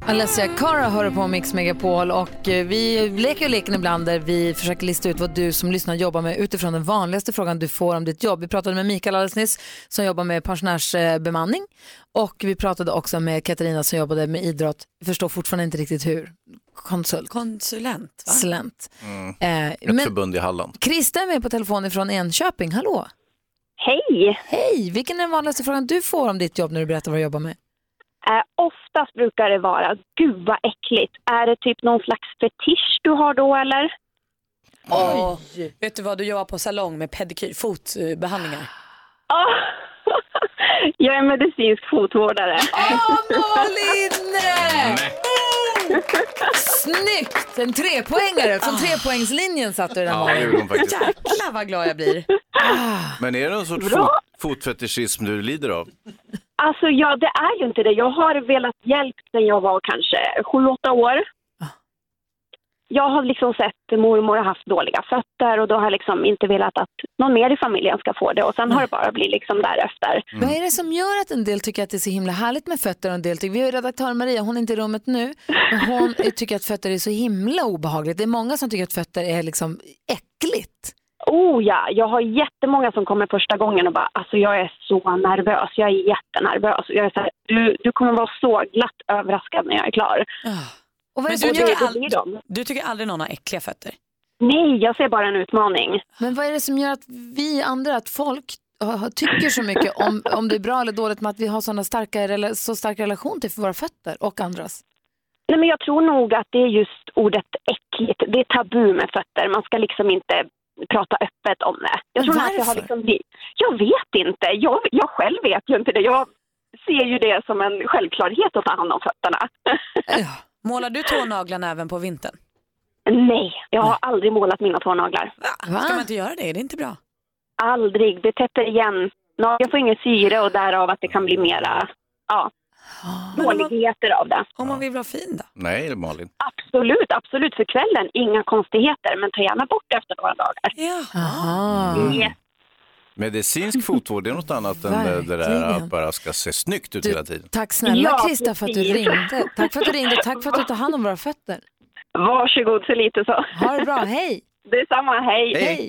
Alessia Cara hör på Mix Megapol och eh, vi leker ju leken ibland där vi försöker lista ut vad du som lyssnar jobbar med utifrån den vanligaste frågan du får om ditt jobb. Vi pratade med Mikael alldeles nyss som jobbar med pensionärsbemanning och vi pratade också med Katarina som jobbade med idrott. Jag förstår fortfarande inte riktigt hur. Konsult. Konsulent, va? Slent. Mm. Eh, Ett men förbund i Halland. Krista är med på telefon från Enköping. Hallå! Hej! Hej! Vilken är den vanligaste frågan du får om ditt jobb när du berättar vad du jobbar med? Eh, oftast brukar det vara, gud vad äckligt. Är det typ någon slags fetisch du har då eller? Oj. Vet du vad, du jobbar på salong med pedikyr, fotbehandlingar. Ah, jag är medicinsk fotvårdare. Malin! Snyggt! En trepoängare. Från trepoängslinjen satt du den Ja, det gjorde hon faktiskt. Jäklar vad glad jag blir. Men är det någon sorts fot, fotfetischism du lider av? Alltså ja, det är ju inte det. Jag har velat hjälp sedan jag var kanske sju, åtta år. Jag har liksom sett mormor har haft dåliga fötter och då har jag liksom inte velat att någon mer i familjen ska få det och sen har det bara blivit liksom därefter. Vad är det som gör att en del tycker att det är så himla härligt med fötter och en del tycker, vi har ju redaktör Maria, hon är inte i rummet nu, men hon tycker att fötter är så himla obehagligt. Det är många som tycker att fötter är liksom äckligt. Oh ja, jag har jättemånga som kommer första gången och bara alltså jag är så nervös, jag är jättenervös. Jag är så här, du, du kommer vara så glatt överraskad när jag är klar. Och vad är Men det du tycker, gör- aldrig, du tycker aldrig någon har äckliga fötter? Nej, jag ser bara en utmaning. Men vad är det som gör att vi andra, att folk tycker så mycket om, om det är bra eller dåligt med att vi har såna starka, så stark relation till våra fötter och andras? Nej, men jag tror nog att det är just ordet äckligt. Det är tabu med fötter. Man ska liksom inte prata öppet om det. Jag tror att det har liksom. Jag vet inte. Jag, jag själv vet ju inte det. Jag ser ju det som en självklarhet att ta hand om fötterna. Målar du tånaglarna även på vintern? Nej, jag har aldrig målat mina tånaglar. Ska man inte göra det? Är det inte bra? Aldrig. Det täpper igen. Nageln får ingen syre och därav att det kan bli mera ja, dåligheter av det. Om man vill vara fin då? Nej, Malin. Absolut, absolut. För kvällen, inga konstigheter. Men ta gärna bort det efter några dagar. Aha. Yes. Medicinsk fotvård, det är något annat än det det där Verkligen. att bara ska se snyggt ut hela tiden. Tack snälla Ja, Krista för att du ringde. Tack för att du ringde, tack för att du tar hand om våra fötter. Varsågod så lite så. Ha det bra, hej! Detsamma, hej. Hej!